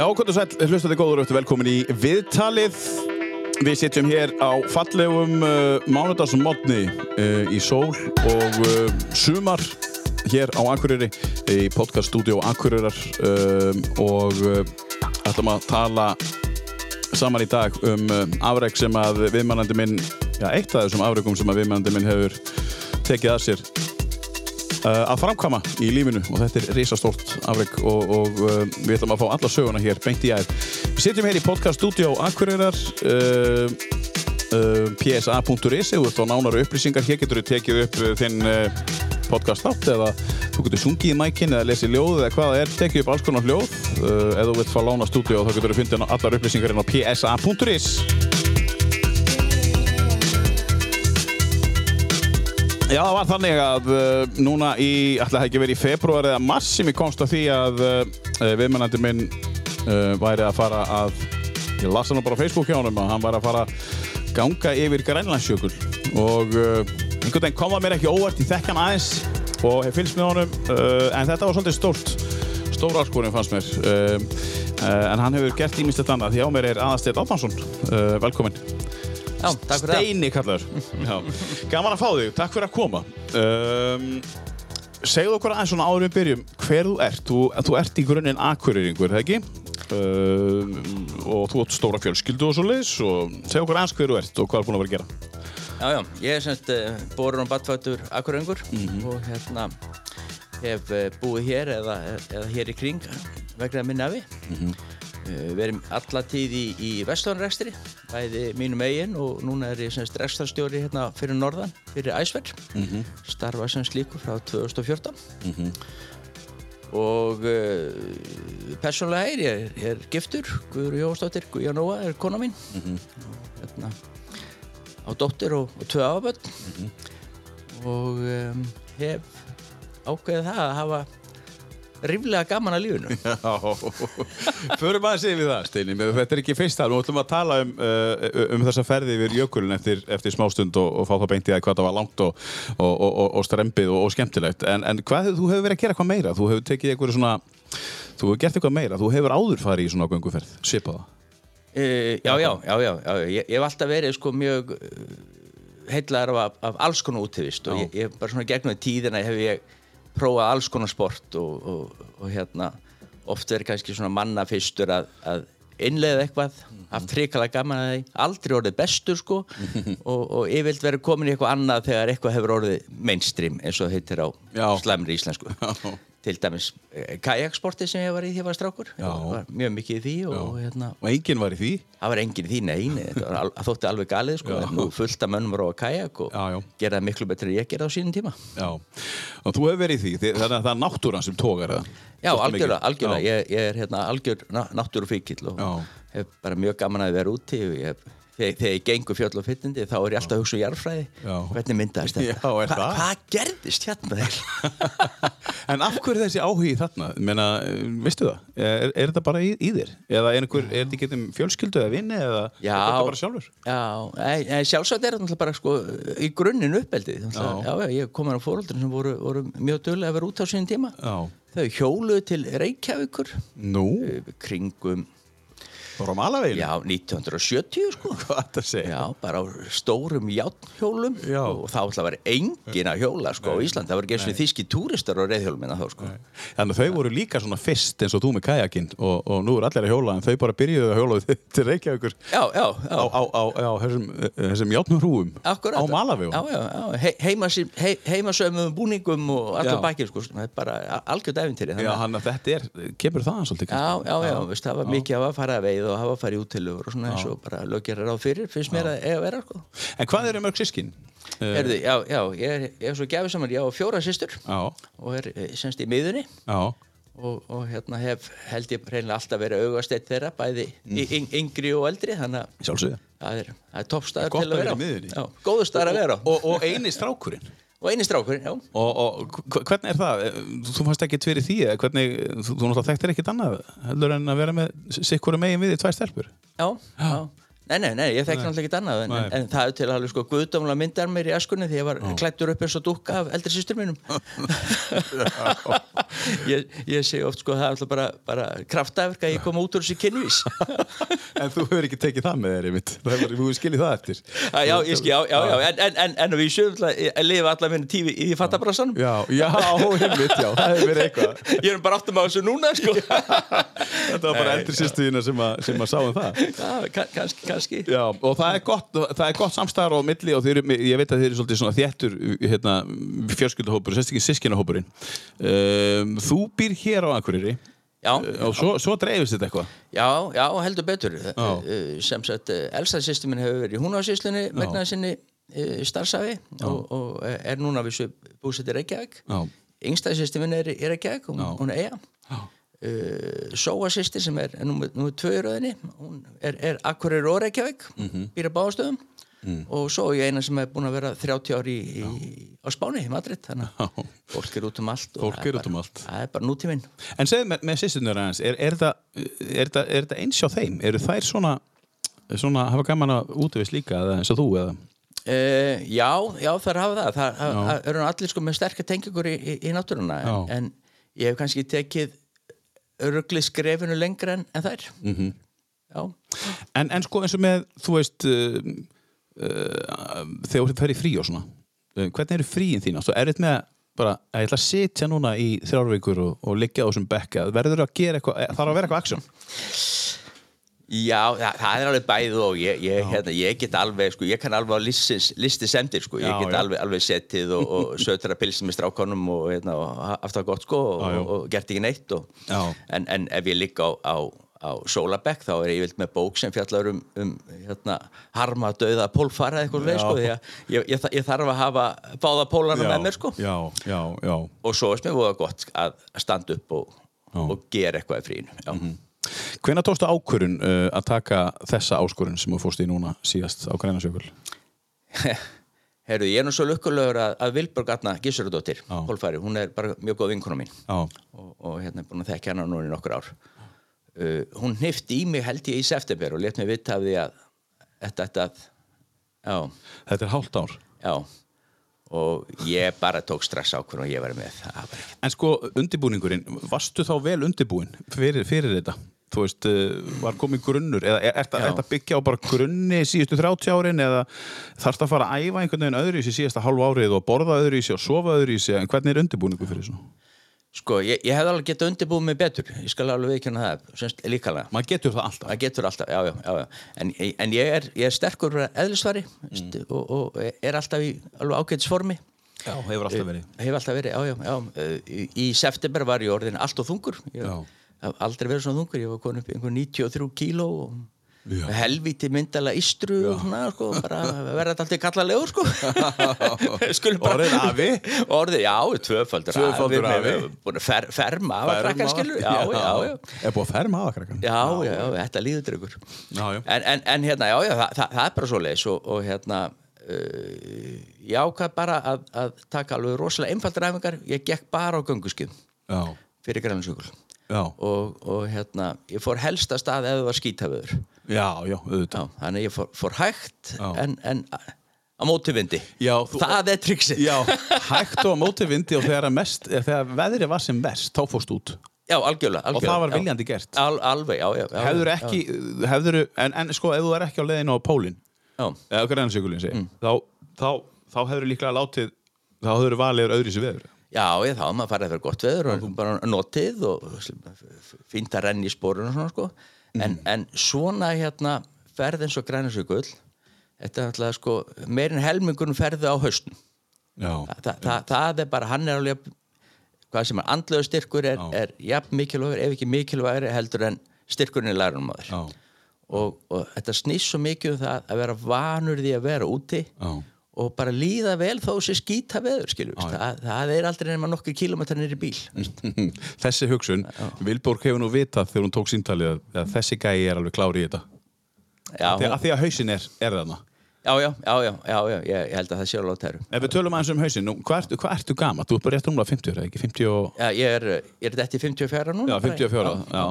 Já, hvort og sæl, hlustandi góður eftir velkomin í viðtalið. Við sitjum hér á fallegum uh, mánudagsmotni uh, í sól og uh, sumar hér á Akureyri í podcaststudió Akureyrar um, og uh, ætlum að tala saman í dag um uh, afreg sem að viðmannandi minn, já, eitt af þessum afregum sem að viðmannandi minn hefur tekið að sér að framkama í lífinu. Og þetta er risastórt afreg og, og uh, við ætlum að fá alla söguna hér beint í æð. Við sitjum hér í podcast-stúdíó Akureyrar uh, uh, psa.is eða þú ert á nánari upplýsingar hér getur þú tekið upp þinn podcast átt eða þú getur sungið í mækin eða lesið ljóð eða hvað það er, tekið upp alls konar hljóð uh, eða þú vilt fá lána stúdíó þá getur þú fundið allar upplýsingar inn á psa.is Já, það var þannig að uh, núna í, ætla það ekki verið í februar eða mars sem ég komst að því að uh, viðmennandi minn uh, væri að fara að, ég lasa nú bara á Facebook hjá honum að hann væri að fara að ganga yfir Grænlandsjökul. Og uh, einhvern veginn kom það mér ekki óvart, ég þekk hann aðeins og hef fylgst með honum uh, en þetta var svolítið stórt, stór áskorinn fannst mér. Uh, en hann hefur gert ímislegt annað. Því á mér er Aðarsteinn Átmansson, uh, velkominn. Já, takk fyrir það. Steini kallar Já. Gaman að fá þig, takk fyrir að koma um, Segðu okkur aðeins svona áður við byrjum hver þú ert, þú, þú ert í grunninn akureyringur, það ekki? Um, og þú átt stóra fjölskyldu og svo leiðis og segðu okkur aðeins hver þú ert og hvað er búin að vera að gera Já, já, ég er semst uh, borun og badfættur akkurengur og hérna hef uh, búið hér eða, eða hér í kring vegna minn afi. Mm við erum alla tíð í, í vestlunarrekstri, bæði mínum eigin og núna er ég semst rekstrarstjóri hérna fyrir norðan, fyrir Æsverð. Starfa sem slíkur frá 2014. Og uh, persónulega er ég, ég er giftur, Guður Jósdóttir, Guðjón Nóa er kona mín. Hérna, á dóttir og, og tvö afaböld og um, hef ákveðið það að hafa ríflega gaman að lífinu. Já, förum aðeins yfir það Steini, þetta er ekki fyrst að nú ætlum að tala um, uh, um þessa ferði yfir jökulun eftir, eftir smástund og, og fá það beint í að hvað það var langt og, og, og, og strempið og skemmtilegt. En, en hvað, þú hefur verið að gera eitthvað meira? Þú hefur tekið eitthvað svona þú hefur gert eitthvað meira, þú hefur áður farið í svona gönguferð, svipaða E, já, já, já, já, já, ég, ég hef alltaf verið sko mjög heitlaður af, af alls konar útivist og ég, ég bara svona gegnum tíðina hef ég prófað alls konar sport og, og, og hérna oft verið kannski svona manna fyrstur að, að innleiða eitthvað, haft hrikalega gaman að því, aldrei orðið bestur sko og, og yfirlt verið komin í eitthvað annað þegar eitthvað hefur orðið mainstream eins og heitir á Já. slæmri íslensku Já. Til dæmis eh, kajaksporti sem ég var í því ég var strákur, var mjög mikið í því og hérna. Og enginn var í því? Það var enginn í því, nei, nei, þetta var al- það þótti alveg galið, sko, nú fullt af mönnum róa kajak og Já, já. gera miklu betur en ég gerði á sínum tíma. Já, og þú hefur verið í því þannig að það er náttúran sem tógar það. Já, algjörlega, algjörlega, ég, ég er hérna algjör ná, náttúrufíkil og hef bara mjög gaman að vera úti og ég, þegar, þegar ég gengur fjöll og fytindi þá er ég alltaf að hugsa um jarðfræði, hvernig myndaðist þetta? Já, Hva-? Hvað gerðist hérna þegar? En af hverju þessi áhugi þarna? Meina, veistu það? Er, er þetta bara í, í þér? Eða er, einhver, er þetta ekki um fjölskyldu eða vinni eða Já. er þetta bara sjálfur? Já, sjálfsagt er þetta bara sko í grunninn uppeldið. Ég kom á fóröldurinn sem voru, voru mjög duglega að vera út á sínum tíma. Já. Þau hjóluðu til Reykjavíkur Nú, eh, kringum bara á malaveginu? Já, 1970 sko. Hvað þetta segja? Já, bara á stórum játnhjólum Já. og þá ætla að vera engin að hjóla sko á Íslandi, það var og þíski túristar á reyðhjólumina þá sko. Þannig að þau voru líka svona fyrst eins og þú með kajakinn og, og nú er allir að hjóla en þau bara byrjuðu að hjóla til Reykjavíkur. Já, já, já, á, á, á, á þessum, þessum játnum hrúum akkurat. á malavegum. Já, já, já, He, heimasum, he, heimasömmum búningum og allt Já. á bakið sko, það er bara algjörð æfintýri Já, hann að þetta er, kemur það svolítið Já, já, já, veist, það að hafa farið að og farið í útilegur og svona eins og bara löggerar ráð fyrir, finnst mér að eiga að vera sko. En hvað eru mörg sískin? Erðu, já, já, ég er, er svo gefið saman, ég á fjóra systur Já, og er eh, semst í miðunni og, og hérna hef held ég reynilega alltaf verið augasteitt þeirra bæði mm. yng, yngri og eldri þannig að það er, er toppstæður Gott til að vera vera. staðar að vera og, Og, og eini strákurinn? Eini strákurinn, já. Og, og hv- hvernig er það? Þú, þú fannst ekkert fyrir því hvernig, þú, þú náttúrulega þekktir ekkert annað heldur en að vera með sikkurum megin við í tvær stelpur? Já, já Nei, nei, nei, ég þekki náttúrulega ekki annað en, en, það er til alveg sko guðdómlega myndar mér í askunni því ég var klættur upp eins og dúkka af eldri systur mínum. Ég, ég segi oft sko það er alltaf bara, bara kraftæverk að ég koma út úr þessu kynvís. En þú hefur ekki tekið það með þér einmitt. Það hefur, þú skiljið það eftir. Já, ég skil, já, já, já, en, en, en, en við sjöfum að lifa allar minni tífi í fattabrassanum Já, já, einmitt, já, það hefur verið eitthvað. Ég er bara áttum á þessu núna sko. Þetta var bara eldri sýstuðina sem, sem Já, kannski, Já, og það er gott, það er gott samstæðar á milli og þeir, ég veit að þeir eru svolítið svona þéttur hérna, fjörskylduhópur, sérstaklega sískinahópurinn um, Þú býr hér á Akureyri. Já, og svo, svo dreifist þetta eitthvað? Já, já, heldur betur. Uh, sem sagt, uh, elsta sýstu minn hefur verið í húnásýslunni megnaði sinni starfsafi og, og er núna við búsett í Reykjavík. Já, yngsta sýstu minn er í Reykjavík hún, hún er eiga já, uh, Sóa sýsti sem er númer tvö í röðinni hún er, er Akureyri og Reykjavík býr að báðastöðum. Og svo er ég eina sem er búin að vera 30 ári í, í, á Spáni, í Madrid þannig að fólk er út um allt Fólk er út um allt. það er bara nútíminn. En segðu með, með sýstunir aðeins, er, er, það, er, það, er eins hjá þeim? Eru þær svona, svona hafa gaman að útvist líka eins og þú eða? Uh, já, já að hafa það. Það, það eru allir sko með sterkar tengingur í, í, náttúruna en, en ég hef kannski tekið örugli skrefinu lengra en, en þær Mhm. -hmm. já, En, en sko eins og með, þú veist, uh, uh, þegar þú fer í frí og svona, uh, hvernig eru fríin þín? Þú erfitt með bara að ég ætla að sitja núna í þrjárvíkur og, og liggja á þessum bekka, verður að gera eitthvað, þarf að vera eitthvað aksjón? Já það, það er alveg bæðið og ég, ég, hérna, ég get alveg sko, ég kann alveg á listi sendir sko. ég Já, get já. alveg, alveg setið og, og sötra pilsin með strákonum og, hérna, og haft það gott sko og, Já, já. og, gert ekki neitt og, Já. en, en ef ég ligg á, á, á Sólabekk þá er ég vilt með bók sem fjallar um, um hérna, harma döða pólfara eitthvað leið sko, því að ég, ég, ég þarf að hafa báða pólana með mér sko Já, já, já. og svo er mér voða gott að standa upp og, Já. og gera eitthvað í frínu já. Hvenær tókstu ákvörun uh, að taka þessa áskorun sem þú fórst í núna síðast á Grænasjökul? Herru, ég er nú svo lukkulegur að, að Vilborg Atna Gissurudóttir, Já. pólfari, hún er bara mjög góð vinkona mín og, og hérna er búin að þekka hana núna í nokkur ár uh, hún hnifti í mig held ég í september og let mig vita af því að þetta, þetta, já, þetta er hálft ár. já og ég bara tók strax ákvörðun og ég var með það En sko, undibúningurinn, varstu þá vel undibúin fyrir, fyrir þetta? Þú veist, uh, var komið grunnur eða er, er, er þetta byggja á bara grunni síðustu 30 árin eða þarfst að fara að æfa einhvern veginn öðru í sig síðasta hálf árið og borða öðru í sig og sofa öðru í sig en hvernig er undibúningu fyrir svona? Sko, ég, ég hefði alveg getað undirbúið mig betur, ég skal alveg viðkjöna það, semst líkalega. Maður getur það alltaf. Getur alltaf, já, já, já, já. En, en ég, er, ég er sterkur eðlisvari mm. og, og er alltaf í alveg ágætisformi. Já, hefur alltaf verið. Hef alltaf verið, já, já, já. Í, í september var ég orðin allt og þungur. Ég Já. hef aldrei verið svona þungur, ég var komin upp í einhver 93 kíló og Já. helvíti myndala ístru og svona, sko, bara verða þetta alltaf kallalegur, sko. Orðinn afi? Orðið, já, tvöfaldur Tvöfaldur afi. Búin að fer, ferma af að krakkan, skilur. Já, já, já. Er búið að ferma af að krakkan? Já, já, já, þetta líður já. En, en, en hérna, já, já, það, það, það er bara svo leiðis og, og hérna uh, ég ákvað bara að, að taka alveg rosalega einfaldur æfingar ég gekk bara á gönguskið fyrir grænlandsjökul og, og hérna, ég fór helsta stað ef það var skítaföður já, já, auðvitað. já, þannig að ég fór, fór hægt Já. en, en á móti vindi Já, þú- það er triksið Já, hægt og á móti vindi og þegar, að mest, eh, þegar veðrið var sem verst, þá fórst út. já, algjörlega, algjörlega Og það var já. viljandi gert. Al, alveg, já, já, já Hefður já, ekki, hefður, en, en sko, ef þú er ekki á leiðinu á pólinn, já, eða segi, Mm. þá, þá, þá hefur líklega látið, þá hefur valið öðru sig veður. Já, ég þá, maður farið vera gott veður og bara notið og fínt að renna í spórun og svona sko. En, en svona hérna ferð eins og grænasökull þetta er alltaf sko, meirinn helmingunum ferði á haustum Já, Þa, það, það, það er bara, hann er alveg hvað sem er andlega styrkur er, er jafn mikilvægur, ef ekki mikilvægur heldur en styrkurinn í lærunum og, og þetta snýst svo mikið um það að vera vanur því að vera úti já. Og bara líða vel þó sé skýta veður það, það er aldrei nema nokkur kilómetrar nýri bíl Þessi hugsun, Vilborg hefur nú vitað þegar hún tók síntalið að- þessi gæi er alveg klári í þetta. já, Þegar, að því að hausin er, er þarna. já, já, já, já, já, já, ég, ég held að það sé alveg á tæru Ef við tölum aðeins um hausin, nú, hvað ertu, hvað ertu gama? Þú er bara rétt rúmlega 50, er það ekki? 50 og... já, ég er, er þetta í 54 núna Já, bara. 54, já.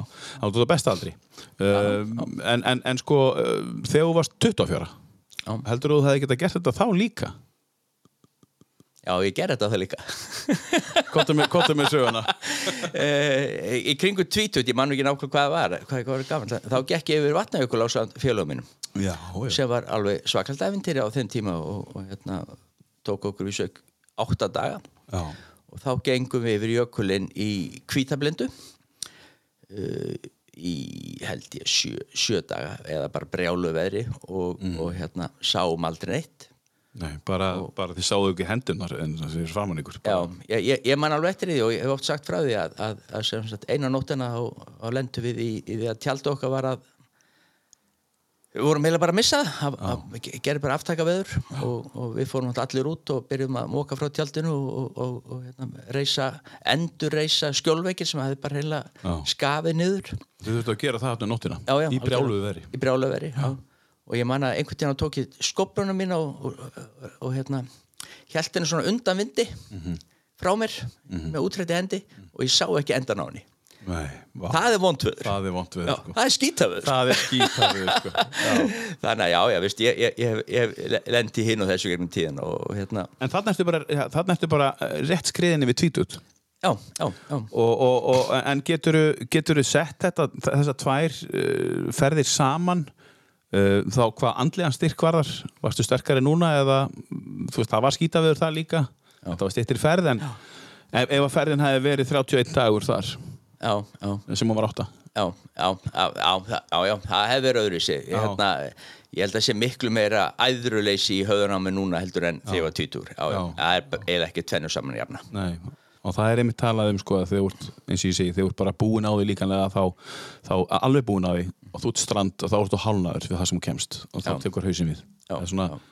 Já, þú er best aldri. Um, en, en, en sko, uh, þegar þú varst 24, Já. heldur þú að það hefði getað gert þetta þá líka? já, ég ger þetta það líka Kottum með, söguna. Eh, í kringu tvítut, ég man nú ekki nákvæmlega hvað það var hvað það var gaman, þá gekk ég yfir vatnajökul á félagum mínum Já, já. sem var alveg svakalt æfintýri á þeim tíma og, og hérna tók okkur við sög átta daga Já. og þá gengum við yfir jökulinn í kvítablindu uh, í held ég sjö, sjö daga eða bara brjálu veðri og, og hérna sáum aldrei neitt Nei, bara, bara þið sáðu ekki hendunar en það er framan ykkur. Já, ég, ég, ég man alveg eftir því og ég hef oft sagt frá því að, að, að sem sagt, eina nóttina á, á lendu við í, í því að tjaldu okkar var að við vorum heila bara að missa það, að, að gerir bara aftaka veður og, og við fórum allir út og byrjum að móka frá tjaldinu og, og, og hérna, reysa, endur reysa skjólveikir sem hafði bara heila Já. skafið niður Þið þurftu að gera það aftur nóttina. já, já, Í brjáluðu veri. í brjálu veri já. og ég man að einhvern tíðan tók ég skopbrunum mín og, og, og, og hérna held henni svona undan vindi Mhm. frá mér með útrætti hendi og ég sá ekki endan á henni Nei, það er vondvöður Það er já, sko. það er skítaföður Það er skítafið, sko. Já. þannig að já, já, veist, ég, ég, ég, ég lendi hinn og þessu gegnum tíðan og hérna, En þarna ertu bara, þarna bara eh, rétt skriðinni við tvítut. já, já, já Og, og, og, en getur þú sett þetta, þessar tvær uh, ferðir saman uh, þá hvað andlegan styrk var þar? Varstu sterkari núna eða þú veist, það var skítaviður það líka það var styrtir ferð en ef, ef að ferðin hefði verið 31 dagur þar sem hún var átta. Já, já, já, já, það hefur verið öðru sig hérna, ég held að sé miklu meira æðruleysi í höðunámi núna heldur en þegar ég var. Já. það er ekki tvennu saman jafna. Nei. og það er einmitt talað um sko að þegar þú ert, eins og ég segi, þegar þú ert bara búin á því líkanlega þá, þá alveg búin á því og þú ert strand og þá ert þú hálnaður við það sem kemst og þá tekur hausinn við Já, er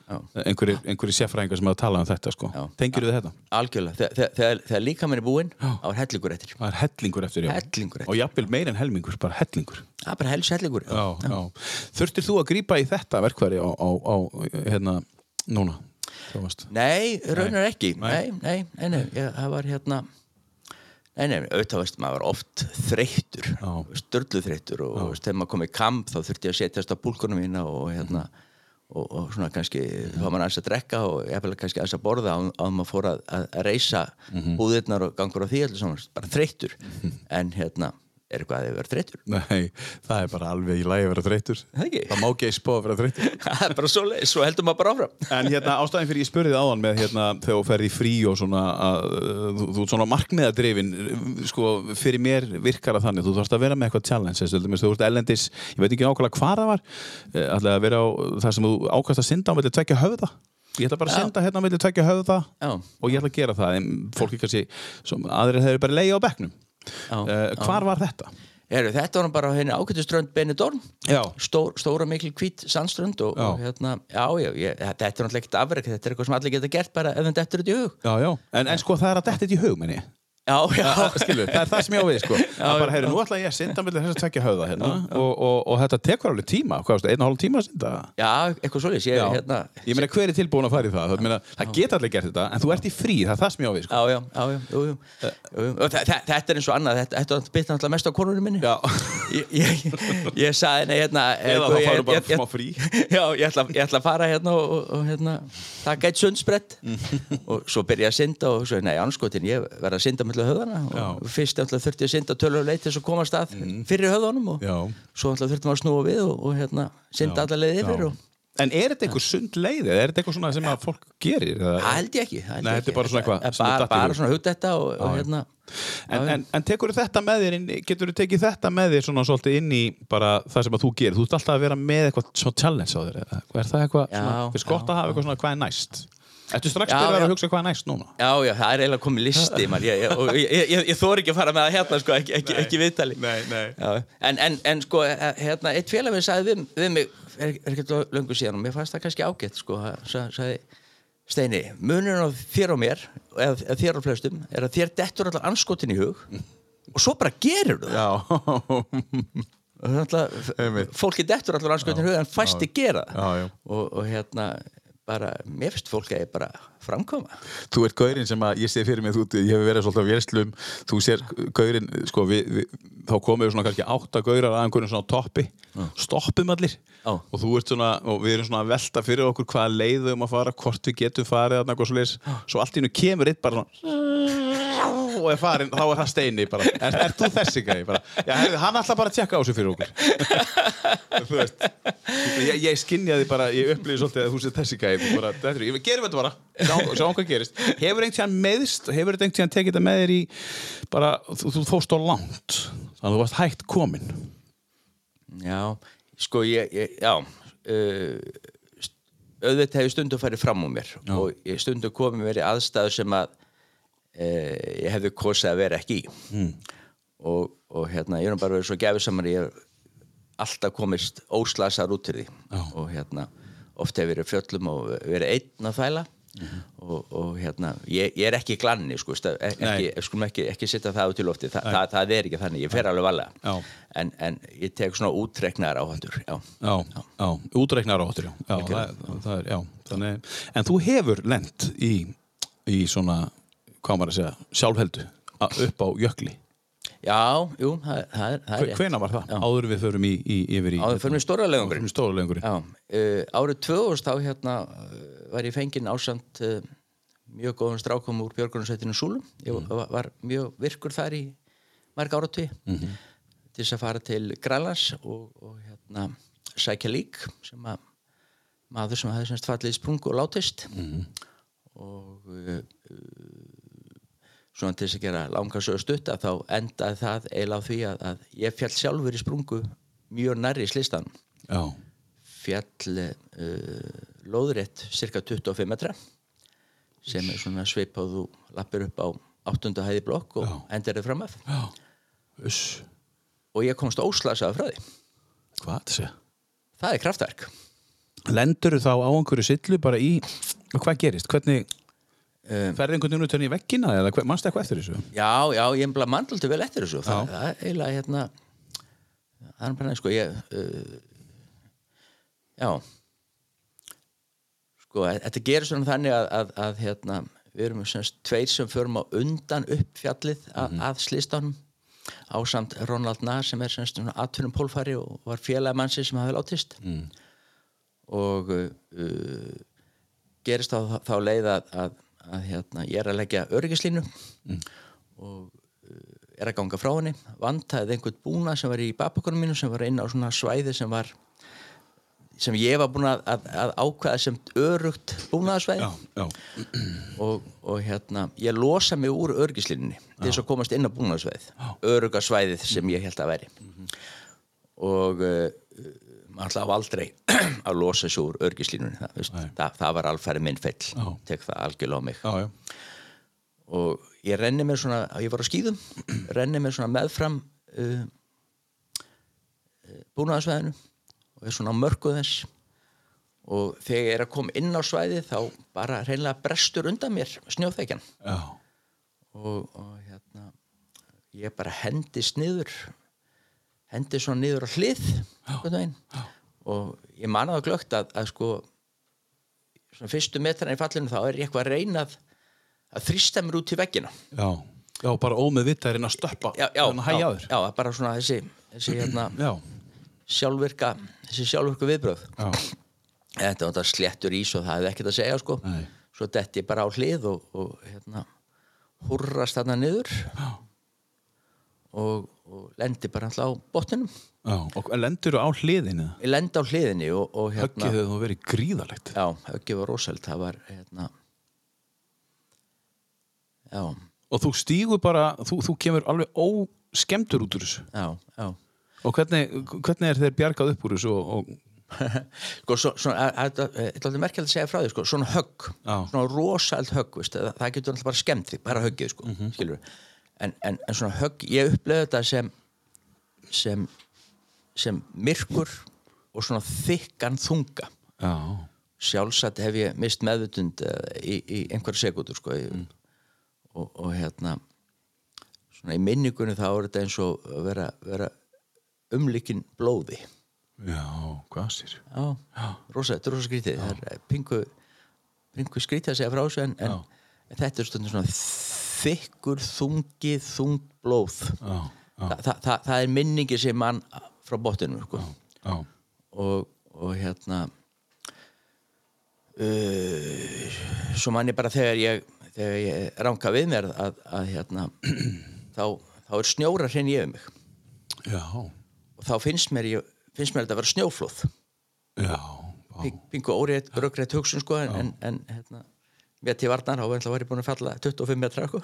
já, einhverjir sérfræðingar sem hafa talað um þetta sko Já. tengir við þetta? algjörlega, Þe- þe- þegar, þegar líka minn er búinn þá er hellingur eftir er hellingur eftir já. Hellingur eftir. og jafnvel meir en helmingur, bara hellingur er bara hells hellingur já, já. Þurftir þú að grípa í þetta verkværi á, á, á hérna, núna? Nei, raunar ekki Nei. Nei, nei, nei, ég, það var hérna Nei, nei, auðvitað veist, maður var oft þreyttur, Já. störlu þreyttur og veist, þegar maður kom í kamp þá þurfti ég að setjast á púlkunum mína og hérna og, og svona kannski þá var maður aðeins að drekka og hefði kannski aðeins að borða á að maður fór að, að, reysa búðirnar og gangur á því allir saman, bara þreyttur. En hérna, er eitthvað að þið verið þreyttur? Nei, það er bara alveg í lagi að vera þreytur Það má ekki spá að vera þreytur það er bara svo leið, svo heldur maður bara áfram. En hérna ástæðin fyrir ég spurði þig áðan með hérna þegar þú ferði frí og svona að, þú, þú ert svona markmiðadrifin sko fyrir mér virkar það þannig. Þú þarfst að vera með eitthvað challenge þú ert ellendis, ég veit ekki nákvæmlega hvað það var eh, ætlaði að vera á það sem þú ákvæmst að synda á melli tvekja höfða. Ég ætla bara að Já. synda hérna á melli tvekja höfða Já. og ég ætla að gera það. En fólki kannski, sem aðrir hefur bara leiði á uh, hvar var þetta? Heru, þetta var bara henni ákvæmstuströnd Benidorm. Já. Stór, stóra mikil hvít sandströnd og, og hérna, já, já, ég, þetta er náttúrulega ekkert afrek þetta er eitthvað sem allir geta gert bara ef þetta eftir þetta í hug. Já, já, en, en sko það er að detta þetta í hug menni Já, já, skilur, það er það sem ég á við sko. að bara, heyri, nú ætla ég að synda með þess að tvekja höfða hérna, og, og, og þetta tekur alveg tíma einn og hálf tíma að synda? Já, eitthvað svoleiðis ég, hérna, ég meina hver er tilbúin að fara í það? Það, meina, það geta allir gert þetta, en þú ert í frí það er það sem ég á við sko. Já, já, já, já, jú, jú. jú, jú. Þa- þa- Þetta er eins og annað, þetta, þetta bitna alltaf mest á konunum minni. Ég, ég, ég sagði henni hérna eh, eða þá farum bara smá frí. Já, ég ætla, að fara hérna og, og hérna, eitt sundsbrett og svo byrja að synda og svo, nei, mellu höfðana og fyrst ætla þurfti ég að synda tölur leit til þess að koma að stað fyrir höfðanum og Já. svo ætla þurfti maður að snúa við og, og hérna, synda alla leið yfir og en er þetta einhver sund leið eða er þetta eitthvað svona sem að fólk gerir? Eða? það held ég ekki Nei, þetta er bara svona eitthvað er bara, svona hugdetta og, og hérna. En, en, en tekur þetta með þér inn, getur þú tekið þetta með þér svona svolítið inn í bara það sem að þú gerir? Þú ert alltaf að vera með eitthvað svona challenge á þér er það eitthvað, Já, svona, finnst gott að hafa eitthvað svona hvað er næst Ertu strax Já, byrjar að hugsa hvað er næst núna? Já, já, það er eiginlega komið listi man, ég, ég, ég, ég, ég þóri ekki að fara með það hérna sko, ekki, ekki, ekki viðtali. Nei, nei. En, en, en sko, eh, hérna, eitt félag minn sagði við, við mig, er, er ekki löngu síðan og mér fannst það kannski ágætt sko, sagði, Steini, munurinn á þér og mér eða, eða þér og flestum er að þér dettur allar anskotin í hug og svo bara gerir þú það. Er alltaf, fólki dettur allar anskotin í hug en fæsti gera. Og, og hérna bara, mér finnst fólk að ég bara framkoma? Þú ert gaurinn sem að ég sé fyrir mig þú, ég hef verið svolítið á vélslum þú sér gaurinn, sko við, við, þá komum við svona kannski átta gaurar að einhverjum svona toppi, stoppum allir. Já. og þú ert svona, og við erum svona að velta fyrir okkur hvaða leiðum að fara, hvort við getum farið þarna eitthvað svoleiðis, svo allt í hennu kemur eitt bara svona og er farin, þá er það steini bara, er, er þú þessi gæði bara, já, hann ætla bara að tjekka á þessu fyrir okkur. Þú veist ég, ég skinjaði bara, ég upplýði svolítið að þú sé þessi gæði, bara, þetta er, ég gerum þetta bara sjá, sjá hvað gerist, hefur einhvern tíðan meðst, hefur einhvern tíðan tekið þetta með þér í bara, þú, þú fóst á langt þannig að þú varst hægt komin Já, sko ég, ég já uh, auðvitað hefur stundum farið fram úr mér Já. og ég stundum komið mér í aðstæðu sem að uh, ég hefði kosið að vera ekki í mm. og, og hérna, ég er bara verið svo gefið saman ég er alltaf komist óslasar út til því Já. og hérna, oft hefur verið fjöllum og verið einn að þvæla Mhm. og, og hérna, ég, ég er ekki glanni sko, Nei. ekki, skulum ekki, ekki sitta það út í lofti, Þa, það, það er ekki þannig ég fer alveg valega Já. en, en ég tek svona útreknar áhættur já. Já, já, já. Það er, já, þannig, en þú hefur lent í, í svona, hvað maður að segja, sjálfheldu upp á jökli. Já, jú, það, það er, það er rétt. Hvena var það? Já. Áður við förum í, í, yfir í... áður fyrir mig stóra Áður legungurinn en stóra lengurinn. já, uh, árið 2000 þá hérna uh, var ég fenginn ásamt uh, mjög góðum strákum úr Björgunarsveitinu Súlum ég Mm. var, var mjög virkur þar í marg áratví Mhm. -hmm. til þess að fara til Grænlands og, og hérna sækja lík sem að maður sem hafði semst fallið í sprungu og látist Mhm. og uh, svona til þess að gera langa sögur stutta þá endaði það eiginlega á því að, að ég fjall sjálfur í sprungu mjög nærri í slistan. Já, fjall uh, lóðrétt cirka 25 metra sem er svona svipað þú lappir upp á áttundu hæði blokk og Já. endur þið fram af uss, og ég komst óslasaði frá því. Hvað segja? það er kraftverk. Lendur þá á einhverju sillu bara í, og hvað gerist? Hvernig, ferði einhvern veginn út í veggina eða mannstu eitthvað eftir þessu? já, já, ég bara mandaldi vel eftir þessu. Það, það er eiginlega hérna það er bara neins sko ég uh, já. Sko, e- þetta gerir svona þannig að, að, að hérna, við erum semst tveir sem förum á undan upp fjallið að, að slistanum ásamt Ronald Nahr sem er semst aðtunum pólfari og var félagmannsi sem hafi látist. Mm. og uh, gerist þá, þá leið að, að, hérna, ég er að leggja öryggislínu og uh, er að ganga frá henni. Vantaði einhvern búna sem var í babakonum mínu sem var inn á svona svæði sem var sem ég var búin að, að, að ákveða sem örugt búnaðarsvæði. Og, og hérna ég losa mig úr örgislínunni til þess að komast inn á búnaðarsvæðið. Örugasvæðið sem ég held að veri og uh, á aldrei að losa sig úr örgislínunni það, það, það var alfæri minn fell. Tek það algjörlega á mig. Já, já, og ég renni mér svona ég var á skýðum, renni mér svona meðfram uh, uh, búnaðarsvæðinu og er svona á mörku þess. Og þegar ég er að koma inn á svæði þá bara reynilega brestur undan mér snjóþekjan. Og, og hérna ég bara hendist niður hendist svona niður á hlið og ég man á það glögt að, að sko svona fyrstu metrana í fallinu þá er ég eitthvað að reyna að, að þrýsta mér út til veggina. Já, já, bara ómið vitt að reyna að stöppa, já, já, að já, já, bara svona þessi, þessi hérna, Já, sjálfvirka þessi sjálfvirku viðbröð já, þetta var þetta sléttur ís og það hefði ekkert að segja sko. Nei. svo detti ég bara á hlið og, og hérna hurrast þarna niður og, og lendi bara alltaf á botninum já, og lendur á hliðinu? ég lendi á hliðinni og, og Höggið hérna hefur nú verið gríðalegt. já, höggið var var hérna já, Og þú stígur bara, þú, þú kemur alveg óskemtur út úr þessu. já, já Og hvernig, hvernig er þeir bjargað upp úr þessu og, og sko, svo, svona, þetta er alltaf merkjald að segja frá því sko, svona högg, Já. svona rosald högg veist, það, það getur alltaf bara skemmt því, bara höggið sko, Mhm. skilur en, en, en svona högg, ég uppleði þetta sem sem sem myrkur og svona þykkan þunga. Já, sjálfsagt hef ég mist meðvutund í, í einhverja sekundur sko, mm. og, og hérna svona í minningunni þá er þetta eins og vera, vera umlikinn blóði. Já, hvað sér? Já, rosa, þetta er rosa skrítið. Er pingu, pingu skrítið að segja frá þessu en, en, þetta er stundum svona þykkur, þungið, þungt blóð. Já, já, Þa, það, það, það er minningi sem mann frá botinu sko. já, og, og hérna uh, svo mann ég bara þegar ég þegar ég ránka við mér að, að hérna þá, þá er snjóra hrein yfir mig. Já, og þá finnst mér, ég, finnst mér þetta að vera snjóflóð. Já, Ping- pingu órétt, röggrétt hugsun sko en, en, en hérna, mér til varnar þá var ég búin að falla 25 metra sko.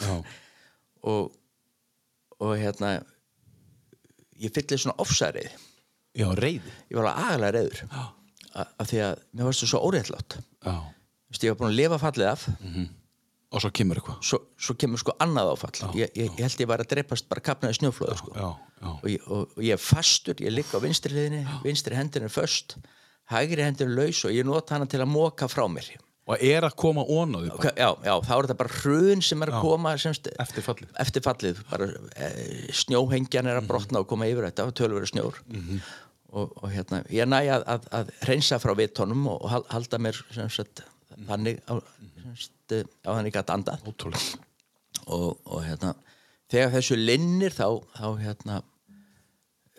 og, og hérna ég fyllir svona ofsærið já, reyði. ég var alveg agalega reyður af því að mér varst svo óréttlátt. Já, Vist, ég var búin að lifa fallið af. Og svo kemur eitthvað. svo, svo kemur sko annað áfall. Ég, ég, ég held ég var að dreipast bara kapnaði snjóflóðu sko. Og, og, og ég er fastur, ég ligg á vinstri hliðinni. Vinstri hendin er föst hægri hendin er laus og ég nota hana til að móka frá mér og er að koma ón á því bara, já, já, þá er þetta bara hrun sem er að koma semst, eftir fallið. eftir fallið. Bara, e, snjóhengjan er að brotna og koma yfir þetta var tölvöru snjór. Og, og hérna, ég næ að, að, að reynsa frá vitónum og hal- halda mér sagt, þannig á, sem sagt, á þannig að Ótrúlega. og, og hérna þegar þessu linnir þá, þá hérna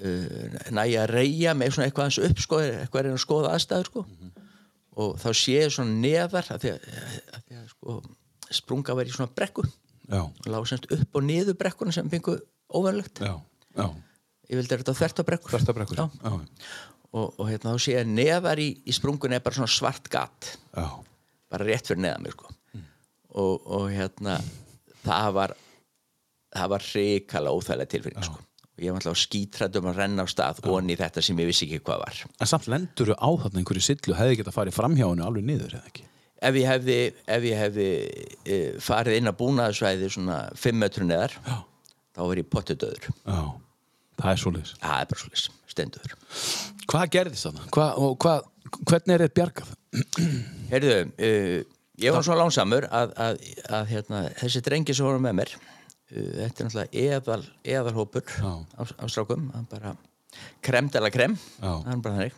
uh, næ ég að reyja með svona eitthvað hans upp sko, eitthvað er að skoða aðstæður sko og þá sé ég svona neðar að því að, að, því að sko, sprunga verið í svona brekku. Og lág semst upp og niður brekkuna sem fengu óverlegt ég vildi þetta þvert á brekkur Þvertabrekkur. Já. Já, og, og hérna þá sé ég neðar í, í sprungunni er bara svona svart gat. Já, bara rétt fyrir neðan mig sko. og, og hérna það var það var hrikalega óþægilega tilfinning sko. Og ég var alltaf skítrættum að renna á stað onni þetta sem ég vissi ekki hvað var En samt lendur á þarna einhverju sillu, hefði geta farið framhjá henni alveg niður, eða ekki? ef ég hefði, ef ég hefði e, farið inn að búnaðsvæði svona 5 metru neðar Já. þá var ég pottu döður Já, það er svoleiðis. það er bara svolítið, stendur Hvað gerðist þarna? Hva, og hvað, hvernig er þetta bjargað? Heyrðu, uh, ég var svo lánsamur að, að, að hérna, þessi drengi sem voru með mér þetta er náttúrulega eðal, eðalhópur á, á strákum. Bara krem bara þannig.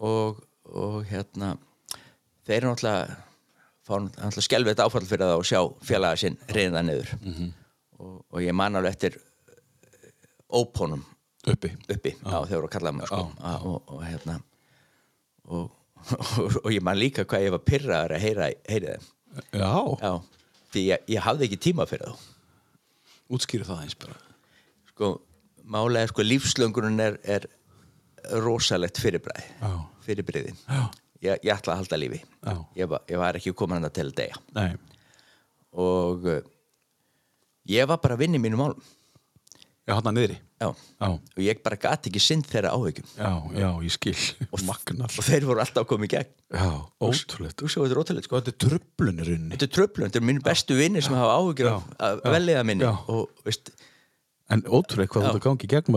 Og, og hérna þeir eru náttúrulega fá náttúrulega skelvið áfall fyrir það að sjá félaga sinn reyna niður. -hmm. og, og ég man alveg eftir uh, ópónum Uppi. uppi já, þeir voru að kalla mig sko. og, og, og hérna og, og, og ég man líka hvað ég var pyrraður að heyra, heyra þeim. Já, já, því ég, ég hafði ekki tíma fyrir þá útskýru það eins bara. sko, málega er sko lífslöngurinn er, er rosalegt fyrirbræði Já. fyrirbriði Já. ég, ég ætla að halda lífi Já. ég var, ég var ekki komin að deyja Nei. og uh, ég var bara að vinna í mínum málum Já, hann niðri. Já. Já, og ég bara gati ekki synd þeirra áhyggjum. Já, já, ég skil. Og og þeir voru alltaf að í gegn. Já, ótrúlegt. þú svo þetta er ótrúlega sko. Og þetta er tröflun í rauninni. þetta er tröflun, þetta er mínu bestu vinnir sem hafa af já, velliða minni. Og veist, En ótrúlega hvað að gangi gegnum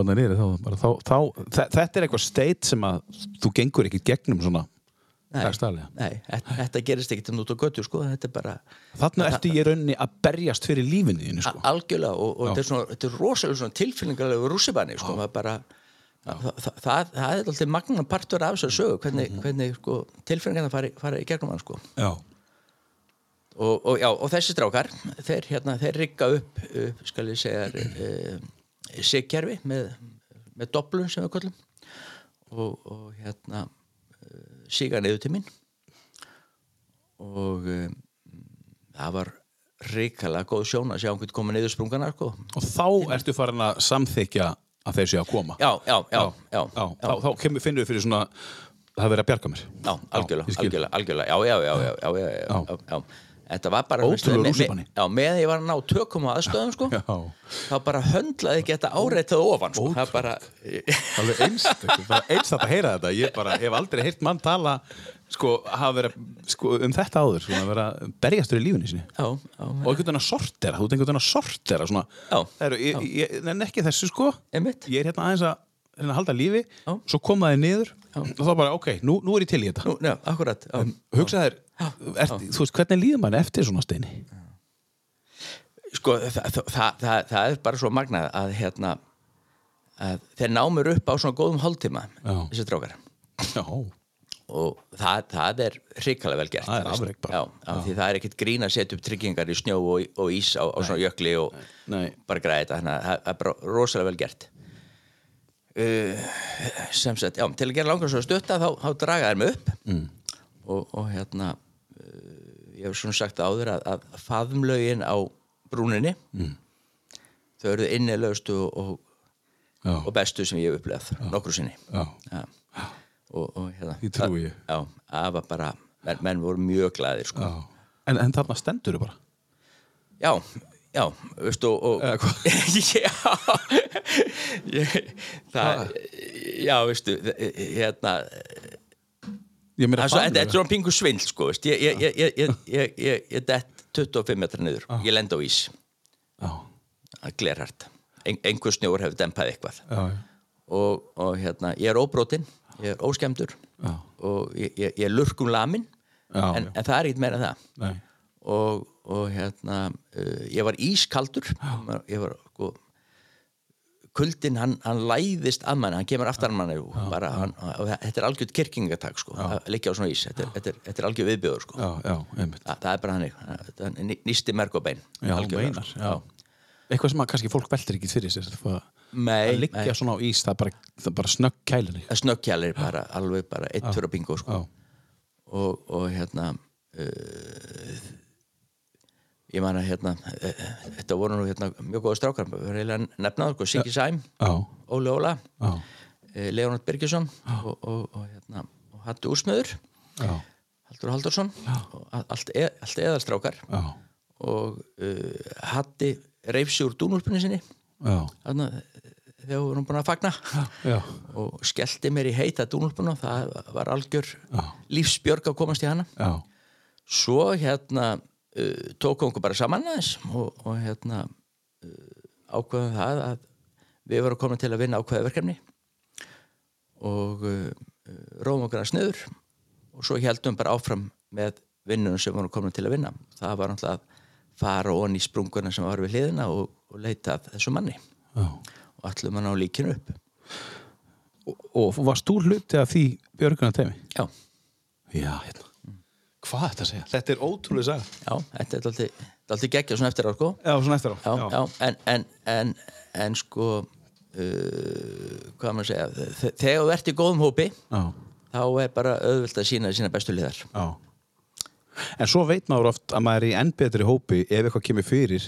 þá, þá, þe- þetta er eitthvað state sem að þú gengur ekki gegnum svona Nei. nei, þetta, gerist til út á götu sko, þetta er bara Þarna ertu í rauninni að berjast fyrir lífinni þínu sko. algjörlega og, og þetta er, svona, þetta er rosalega svona tilfinningarlegu rússibanni sko, bara það, það, það, það er alltaf magna partur af þessar sögu hvernig, Mhm. hvernig sko, tilfinningarna fara, fara í gegnum hann sko. Já. og, og, já, og þessi strákar þeir, hérna, þeir rigga upp, upp skal ég segja uh, sigkerfi með, með doblun sem við kallum og, og hérna siga neðu til minn og um, það var reikala góð sjón að sjá hvernig koma neður sprungana sko. og þá ertu farin að samþykja að þeir séu að koma? Já, já, já, já, já. Þá, þá kemur, finnum við fyrir svona það verið að bjarga mér. Já, algjörlega, já, algjörlega, algjörlega. Já, já, já, já, já. Þetta var bara. Já, meðan ég var að ná tökum á aðstöðum sko, þá bara höndlaði ekki þetta áreitað ofan sko. það bara, bara einstakt að heyra þetta. Ég bara hef aldrei heyrt mann tala sko, verið sko, um þetta áður að vera berjastur í lífinu sinni já, já, og einhvern veginn að sortera, þú ert einhvern veginn að sortera svona, það eru, ég, ég, nenni ekki þessu sko. Einmitt. ég er hérna aðeins að, að halda lífi. Svo koma þið niður og þá bara, ok, nú, nú er ég til í þetta. Nú, já, akkurat já. hugsa þér, er, þú veist, hvernig líður mann eftir svona steini? Sko, það, það, það, það, er bara svo magnað að hérna að þeir ná mér upp á svona góðum hálftíma Já. þessi drákar og það, það er hrikalega vel gert Það er já, já, því það er ekkert grín að setja upp tryggingar í snjó og, og ís á, á svona jökli og Nei. bara græða þetta. Þannig að það er bara rosalega vel gert. Uh, sem sagt, já, til að gera langar svo stutta þá, þá draga þær mig upp. Mm. og, og hérna ég hef svona sagt áður að, að faðumlaugin á brúninni Mm. þau eru innilaustu og, og bestu sem ég hef upplegað nokkru sinni ja. og, og hérna Því trúi ég. það var bara, menn, menn voru mjög glæðir sko. En, en þarna stendur bara. já, já, veistu og, og Eða hvað? já ég, það, já, veistu hérna Ég meira Það er svo- Þetta er svona pingu svindl sko, ég, ég, ég, ég, ég, ég, ég, ég dett 25 metra niður, ég lend á ís. Já, það er glerhært Ein, einhver snjór hefur dempað eitthvað. Já. og, og hérna, ég er óbrotin ég er óskemdur og ég, ég, ég er lurkum lamin en, en það er ekkert meira en það. Og, og hérna uh, ég var ískaldur. Ég var kuldin, hann, hann læðist að manni, hann kemur aftar að manni bara, hann, og þetta er algjörð kirkingatak sko, að liggja á svona ís þetta er, þetta er, þetta er algjörð viðbjöður sko Já, já. Þa, það er bara er ný- nýsti merk og bein Já, algjörlega, meinar, sko. Eitthvað sem að kannski fólk veltir ekki fyrir sér. Það að liggja svona á ís, það er bara, það bara snögg kælinni. að snöggkjælir bara, alveg bara eitt fyrir bingo sko. Og, og hérna uh, ég man að hérna uh, þetta voru nú hérna mjög góða strákar. Eiginlega nefnaður, sko, Siggi Sæm Óli Óla, uh, Leonard Birgisson og, og, og hérna og Hattu Úrsmöður, Haldur Haldursson allt, e, allt eðalstrákar. Já, og uh, Hatti reifsi úr dúnúlpunni sinni. Þarna, þegar við vorum búin að fagna. Já, og skellti mér í heita dúnúlpuna. Það var algjör lífsbjörg að komast í hana. Já, svo hérna uh, tókum okkur bara saman aðeins og, og hérna uh, ákveðum það að við vorum komin til að vinna ákveða verkefni og uh, uh, róum okkur að sniður og svo heldum bara áfram með vinnunum sem vorum komin til að vinna það var náttúrulega að fara onni í sprunguna sem var við hliðina og, og leita þessu manni já. og allum hann á líkinu upp Og, og varst þú hluti af því björgunar temi? já, Já, hérna. Hvað er þetta að segja? Þetta er ótrúlega saga. já, þetta er alltaf, alltaf geggja svona eftir á sko Já, svona eftir á. já, já, en, en, en, en sko uh, hvað maður að segja þe- þegar þú ert í góðum hópi Já, þá er bara auðvöld að sína sína bestu liðar já. En svo veit maður oft að maður er í enn betri hópi ef eitthvað kemur fyrir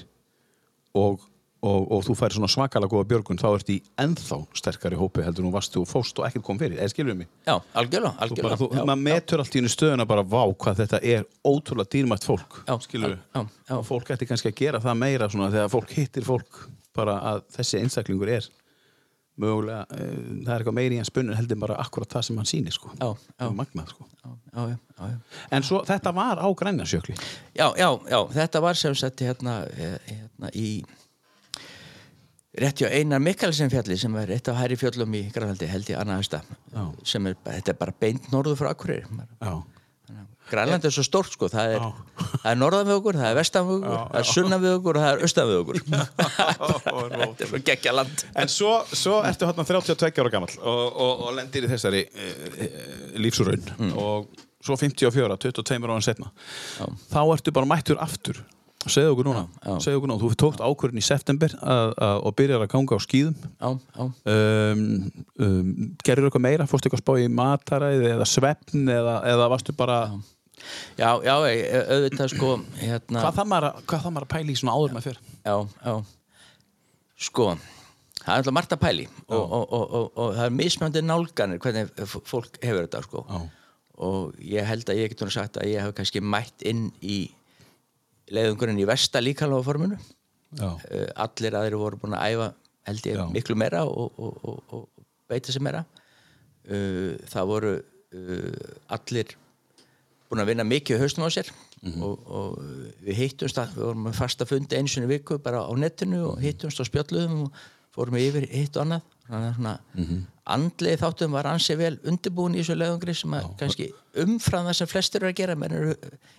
og, og, og þú færi svona svakalega góða björgun þá ert í ennþá sterkari hópi heldur nú varstu og fóst og ekkert kom fyrir. Eða skilur mig? já, algjörlega, Þú bara, algjörlega þú, já, maður metur allt í einu stöðuna bara vá hvað þetta er ótrúlega dýrmætt fólk Já, já, já. og fólk ætti kannski að gera það meira svona þegar fólk hittir fólk bara að þessi einstaklingur er mögulega, uh, það er eitthvað meiri í hans spunni heldur bara akkurat það sem hann sýnir sko. Magnað sko. já, já, já, já, já. en svo þetta var á grænjarsjökli já, já, já, þetta var sem sagt hérna, eh, hérna í rétt hjá Einar Mikkelsen fjalli sem er eitt af hæri fjöllum í Grænlandi held ég annað hæsta sem er, þetta er bara beint norður frá Akureyri. Já, Grænland er svo stórt sko, það er, það er norðan við okkur, það er vestan við okkur, það er sunnan við okkur og það er austan við okkur. Þetta er svo geggja land. En svo, svo ertu hérna 32 ára gammal og, og, og lendir í þessari e, e, lífsraun. Og svo 54, 22 ára setna þá ertu bara mættur aftur segðu okkur núna, segðu okkur núna. Þú tókt ákvörðin í september og byrjar að ganga á skýðum Já, já. um, um, gerður eitthvað meira, fórstu eitthvað að spá í mataræði eða svefn eða, eða varstu bara Já, já, auðvitað sko, hérna, hvað það maður, að- maður að pæla í svona áður með fyrr já, já, sko, það er alltaf margt að pæli og, og, og, og, og það er mismjöndi nálganir hvernig fólk hefur þetta sko. Já. og ég held að ég getur sagt að ég hef kannski mætt inn í leiðungurinn í versta líkalega forminu já, uh, allir aðrir voru búin að æfa held ég Já. miklu meira og, og, og, og beita sér meira. Uh, það voru uh, allir búin að vinna mikið haustum á sér og, og við hittumst að, við vorum fasta fundi einu sinni í viku bara á netinu og hittumst á spjalluðum og fórum yfir hitt og annað að mm andlið þáttum var ansið vel undirbúin í þessu leiðungri sem að kannski umfram það sem flestir eru að gera menn eru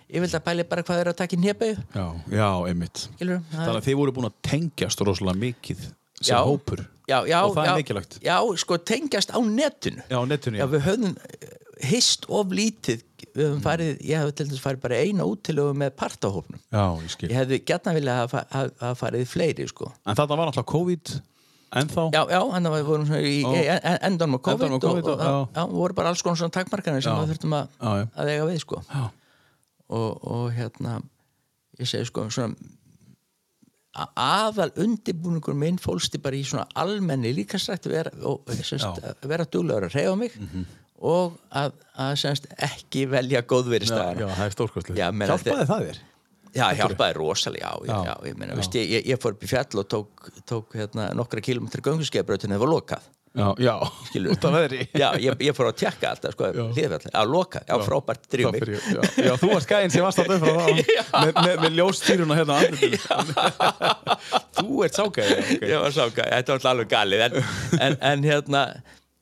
yfirlega bæli bara hvað er að taka í nébegu já, já, einmitt. Skilur þannig að þið voru búin að tengjast rosalega mikið sem Já. hópur. Já, já, og það já, er mikilvægt. Já, sko, tengjast á netinu. Já, netinu, Já, já, við höfum eh, hist of lítið. Við höfum farið, ég hef til þess farið bara eina útilögu með partahófnum já, ég skil. Ég hefði gætna vilja að hafa farið fleiri sko. en þetta var alltaf COVID ennþá já, já, en það vorum svona í en- endanum á COVID, Endanum COVID, og, og, já. já, já, voru bara alls konar svona takmarkanir sem við þurftum að, Já, já. að eiga við sko. og, og hérna ég segi sko svona aðal undirbúningur minn fólsti bara í svona almenni líkastrætt vera, og semst, vera duglegur að reyfa mig og að, að semst, ekki velja góðveristagana já, það er stórkostlega Hjálpaði það þér? Já, hjálpaði rosalega, já, já, Já. ég, meina, veist, ég, ég, ég fór upp í fjall og tók, tók hérna, nokkra kilometri gönguskeðbrötinu það var lokað. Já, já, út af veðri. Já, ég, ég fór að tjekka alltaf, sko, hlýðfjall, já, loka, já, frábært fyrir- já, já, þú varst gæinn sem varst að döfra það. Með, með, með ljóstýruna hérna á andlitinu. Þú ert ságæði okay. Ég var sáka, þetta var alltaf alveg galið, en, en, en hérna,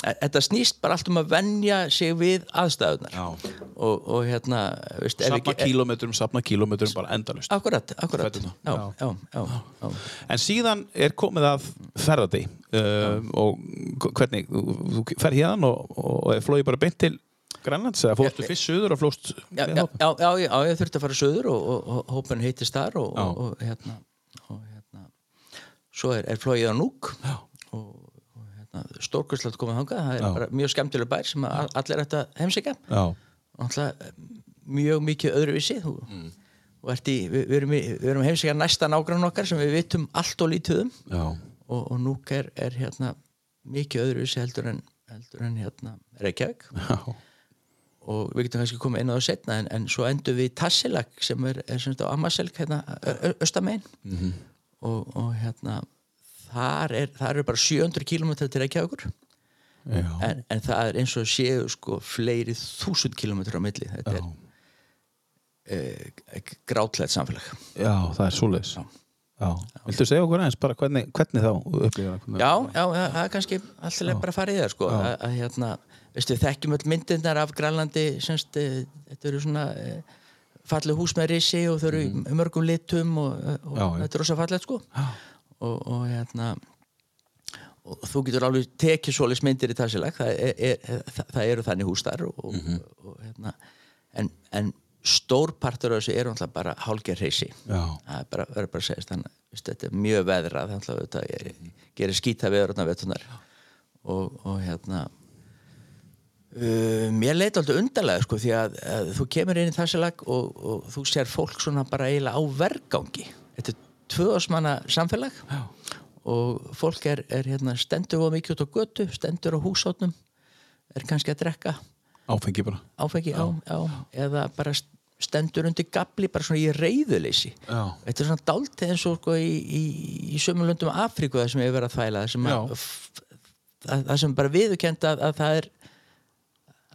þetta snýst bara allt um að venja sig við aðstæðunar. Og, og hérna, veist, Sapna ekki... kílómetrum, sapna kílómetrum bara endalust Akkurat, akkurat, já, já, já, já. En síðan er komið að ferðardegi um, og hvernig, þú, fer hérna og, og flóið bara beint til Grænlands eða fórstu fyrst söður og flóst Já, já, já, já, já, já, ég þurfti að fara söður og, og, hópin heitist þar og, hérna og hérna svo er, er flóið á Núk Já. og, og hérna, stórkurslega komið þangað, það er Já. bara mjög skemmtileg bær sem allir ætti að heimsækja. Já, Náttúrulega mjög mikið öðruvísi. Þú, og í, við, við erum, erum heimsækja næsta nágrann okkar sem við vitum allt og lítið um. Já, og, og Núk er, er hérna mikið öðruvísi heldur en, heldur en hérna Reykjavík. Já, og við getum kannski komið inn á það setna en, en svo endur við í Tassilag sem er, er sem sagt á Amaselk hérna, östamein Mhm. og, og hérna þar er, þar er bara 700 km til Reykjavíkur já. en, en það er eins og séu sko fleiri þúsund kilometrar á milli þetta Já. er e, grátlætt samfélag Já, það er svoleiðis Já. Viltu segja okkur aðeins bara hvernig, hvernig þá upplifir það? já, já, það er kannski alltaf bara að fara í það sko að, að hérna, veistu, þekkjum öll myndindar af Grænlandi semst, e, þetta eru svona e, fallið hús með risi og þau eru í mörgum litum og, og. Já, já. þetta er rosa fallið sko og, og hérna og þú getur alveg tekið svoleiðs myndir í Tassilag það, er, er, það, það eru þannig hús þar og, Mhm. og, og hérna en, en stór partur af þessu eru alltaf bara hálger reysi það er bara, bara að segja þannig að þetta er mjög veðrað þannig að þetta er, gerir skýta veður og, og hérna uh, mér leit alltaf undarlega sko því að, að þú kemur inn í og, og þú sér fólk svona bara eiginlega á vergangi. Þetta er tvöðasmanna samfélag. Já. og fólk er, er hérna, stendur á mikið út á götu stendur á húsátnum er kannski að drekka. Áfengi bara. Áfengi á, á eða bara stendur undir gabli bara svona í reyðuleysi þetta er svona dáltið eins og sko í, í, í sömum löndum Afríku það sem hefur verið að þvæla það sem, að, að, það sem bara viðurkend að, að það er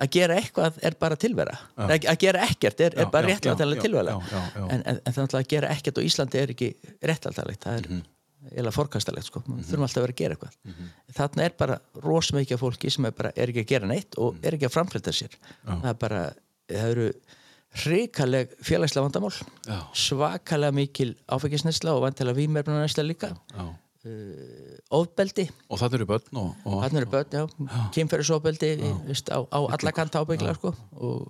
að gera eitthvað er bara tilvera. Að, að gera ekkert er, er bara já, réttlætalega já, tilvera. en, en, en þannig að gera ekkert á Íslandi er ekki réttlætalegt það er Mhm. eiginlega forkastalegt sko, mm þurfum alltaf að vera að gera eitthvað. Þarna er bara ros mikið af fólki sem er, bara, er ekki að gera neitt og Mhm. er ekki að framflita sér. Það er bara, það eru hrikaleg félagslega vandamál svakalega mikil áfengisnesla og vantilega vímefnunesla líka. Já. Ofbeldi, Og það eru börn og, og hann eru börn já, kynferðisofbeldi veist, á, á alla kanta ábyggla sko. og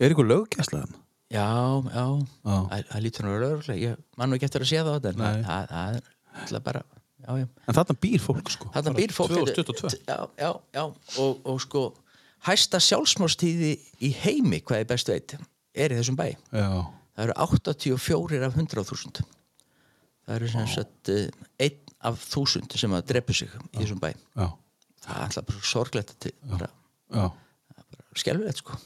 Er ykkur löggæsla þannig? já, já, Já. það lítur nú lögreglega ég man nú ekki eftir að sé það en það er alltaf bara já, já. En þarna býr fólk sko. Þarna býr fólk 2022 Já, já, já. Og, og sko hæsta sjálfsmórstíði í heimi hvað ég best veit er í þessum bæ. Já, það eru 84 af 100.000 það eru sem sagt eh, einn af þúsund sem að drepu sig í þessum bæ. Já, það er alltaf bara sorglegt til, bara, já, bara skelfilegt sko.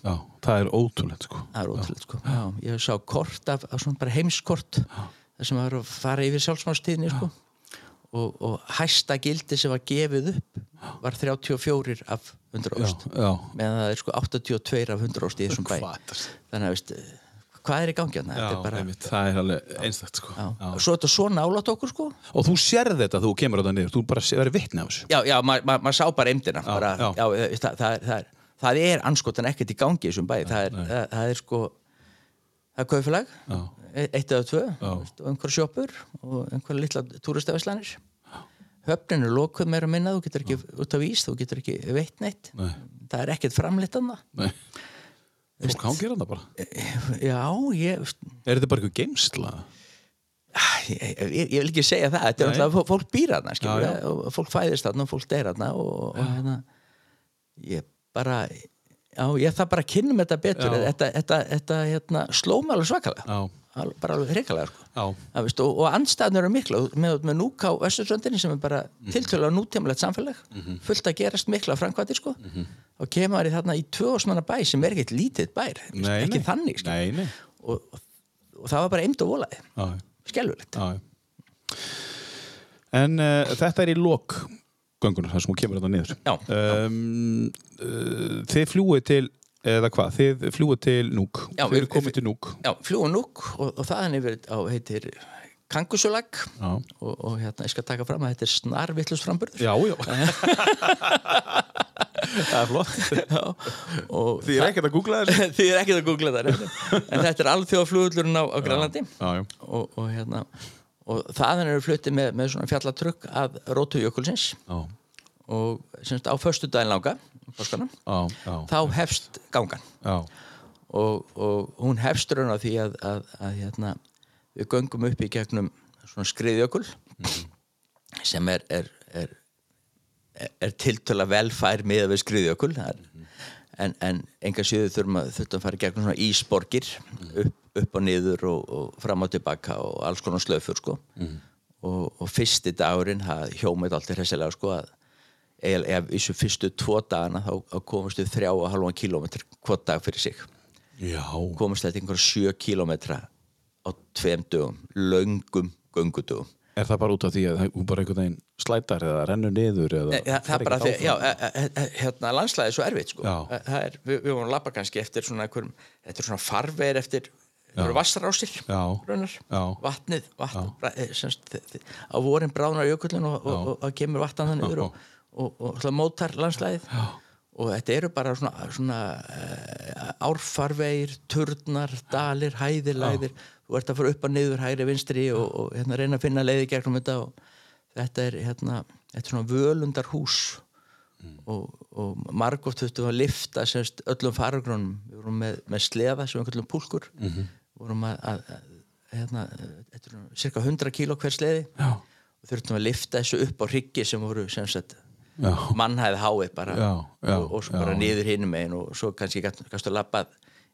Það er ótrúlegt sko. Það er ótrúlega sko. Ég sá kort af, af svona bara heimskort það sem var að fara yfir sjálfsmórstíðinni sko. Og, og hæsta gildi sem var gefið upp var 34 af 100 ást. meðan það er sko 82 af 100 ást í þessum bæ. Er þannig að veist, hvað er í gangi hérna? Það er alveg einstakt sko. Svo er þetta svo nálat okkur sko? Og þú sérð þetta þú kemur á það niður. Þú bara verður vitni af þessu. Já, já, maður ma ma sá bara eimdina bara, já. já, það, er, það er anskotan ekkert í gangi í þessum bæ. Það það, er sko það er kaufélag Já. e- eitt eða tvö. Og einhver sjoppur og einhver litla túristafislanir höfnin er lokuð meira minna. Þú getur ekki út af ís, þú getur ekki veitt neitt. Nei, það er ekkert framleitt annað nei Fólk hangir hann það bara já, ég, Er þetta bara eitthvað geimsla? ég, ég, ég vil ekki segja það þetta er alltaf, fólk býr og fólk fæðist þarna og fólk deyr þarna og, og hérna ég bara já, ég þarf bara kynna þetta betur þetta, þetta, þetta hérna, sló mig alveg svakalega. Já. Bara alveg hrikalega sko. Veist, og, og andstæðnir eru mikla með, með núk á Östursöndinni sem er bara mm. -hmm. tiltölulega nútímalegt samfélag fullt að gerast mikla framkvæmdi sko. Mhm. og kemur í þarna í tvöðsmanna bæ sem er ekkert lítið bær Nei, ekki nei. þannig sko. Nei, nei. og, og, það var bara eind og volaði já. En uh, þetta er í lok göngunar, það sem hún kemur þetta niður. Já, Um, uh, þið fljúið til, eða hvað, þið fljúið til Núk. Já, þið eru komið til Núk. já, fljúum núk og, og það er yfir á heitir kangusulag og, og hérna, ég skal taka fram að þetta er snarvillus framburður Já, já. það er flott. Já, Þið er ekkert að googla þessu. því er ekkert að googla það en þetta er alþjóðaflugurlurinn á, á Grænlandi. Og, og hérna og þaðan eru fluttið með, með svona fjallatrugg að Rótu Jökulsins Já, og semst á föstu daginn langa já. þá hefst gangan. Og, og hún hefst raun á því að, að, að hérna, við göngum upp í gegnum svona skriðjökul sem er, er, er, er, er tiltöla velfær miða við skriðjökul. Er, en, en enga síður þurfum að þurfum að fara í gegnum svona ísborgir upp, upp og niður og, og fram og tilbaka og alls konar slöfur sko. og, og fyrsti dagurinn það hjómið alltaf hressilega sko að ef þessu fyrstu tvo dagana þá, komast við þrjá og halvan kilómetr hvort dag fyrir sig. Já. komast þetta einhverja sjö kilómetra á tveim dögum, löngum göngudögum. Er það bara út af því að hún bara einhvern veginn slætar eða rennur niður eða Nei, það, það er bara því, já, e, e, e, hérna landslæði er svo erfitt sko. E- það er, við, við vorum að labba kannski eftir svona einhverjum, þetta er svona farveir eftir einhverjum vassarásir Já. raunar, Já. vatnið, vatn, bra, e, semst, á vorin bránar jökullin og, og, og, og kemur vatnan þannig yfir og, og, og, mótar landslæðið og þetta eru bara svona, svona uh, árfarveir, turnar, dalir, hæðir, læðir þú ert að fara upp og niður, hægri, vinstri og, og hérna, reyna að finna leiði gegnum þetta og þetta er hérna, þetta er svona völundar hús og, og margótt þurftum að lifta semst öllum faragrónum við vorum með, með sleða sem kallum púlkur. Við vorum að, að, að hérna, þetta er svona cirka 100 kíló hver sleði. Já. og þurftum að lifta þessu upp á hryggi sem voru sem sagt Já. Mannhæði háið bara Já, já, og, og svo já. bara niður hinum megin og svo kannski kannski að labbað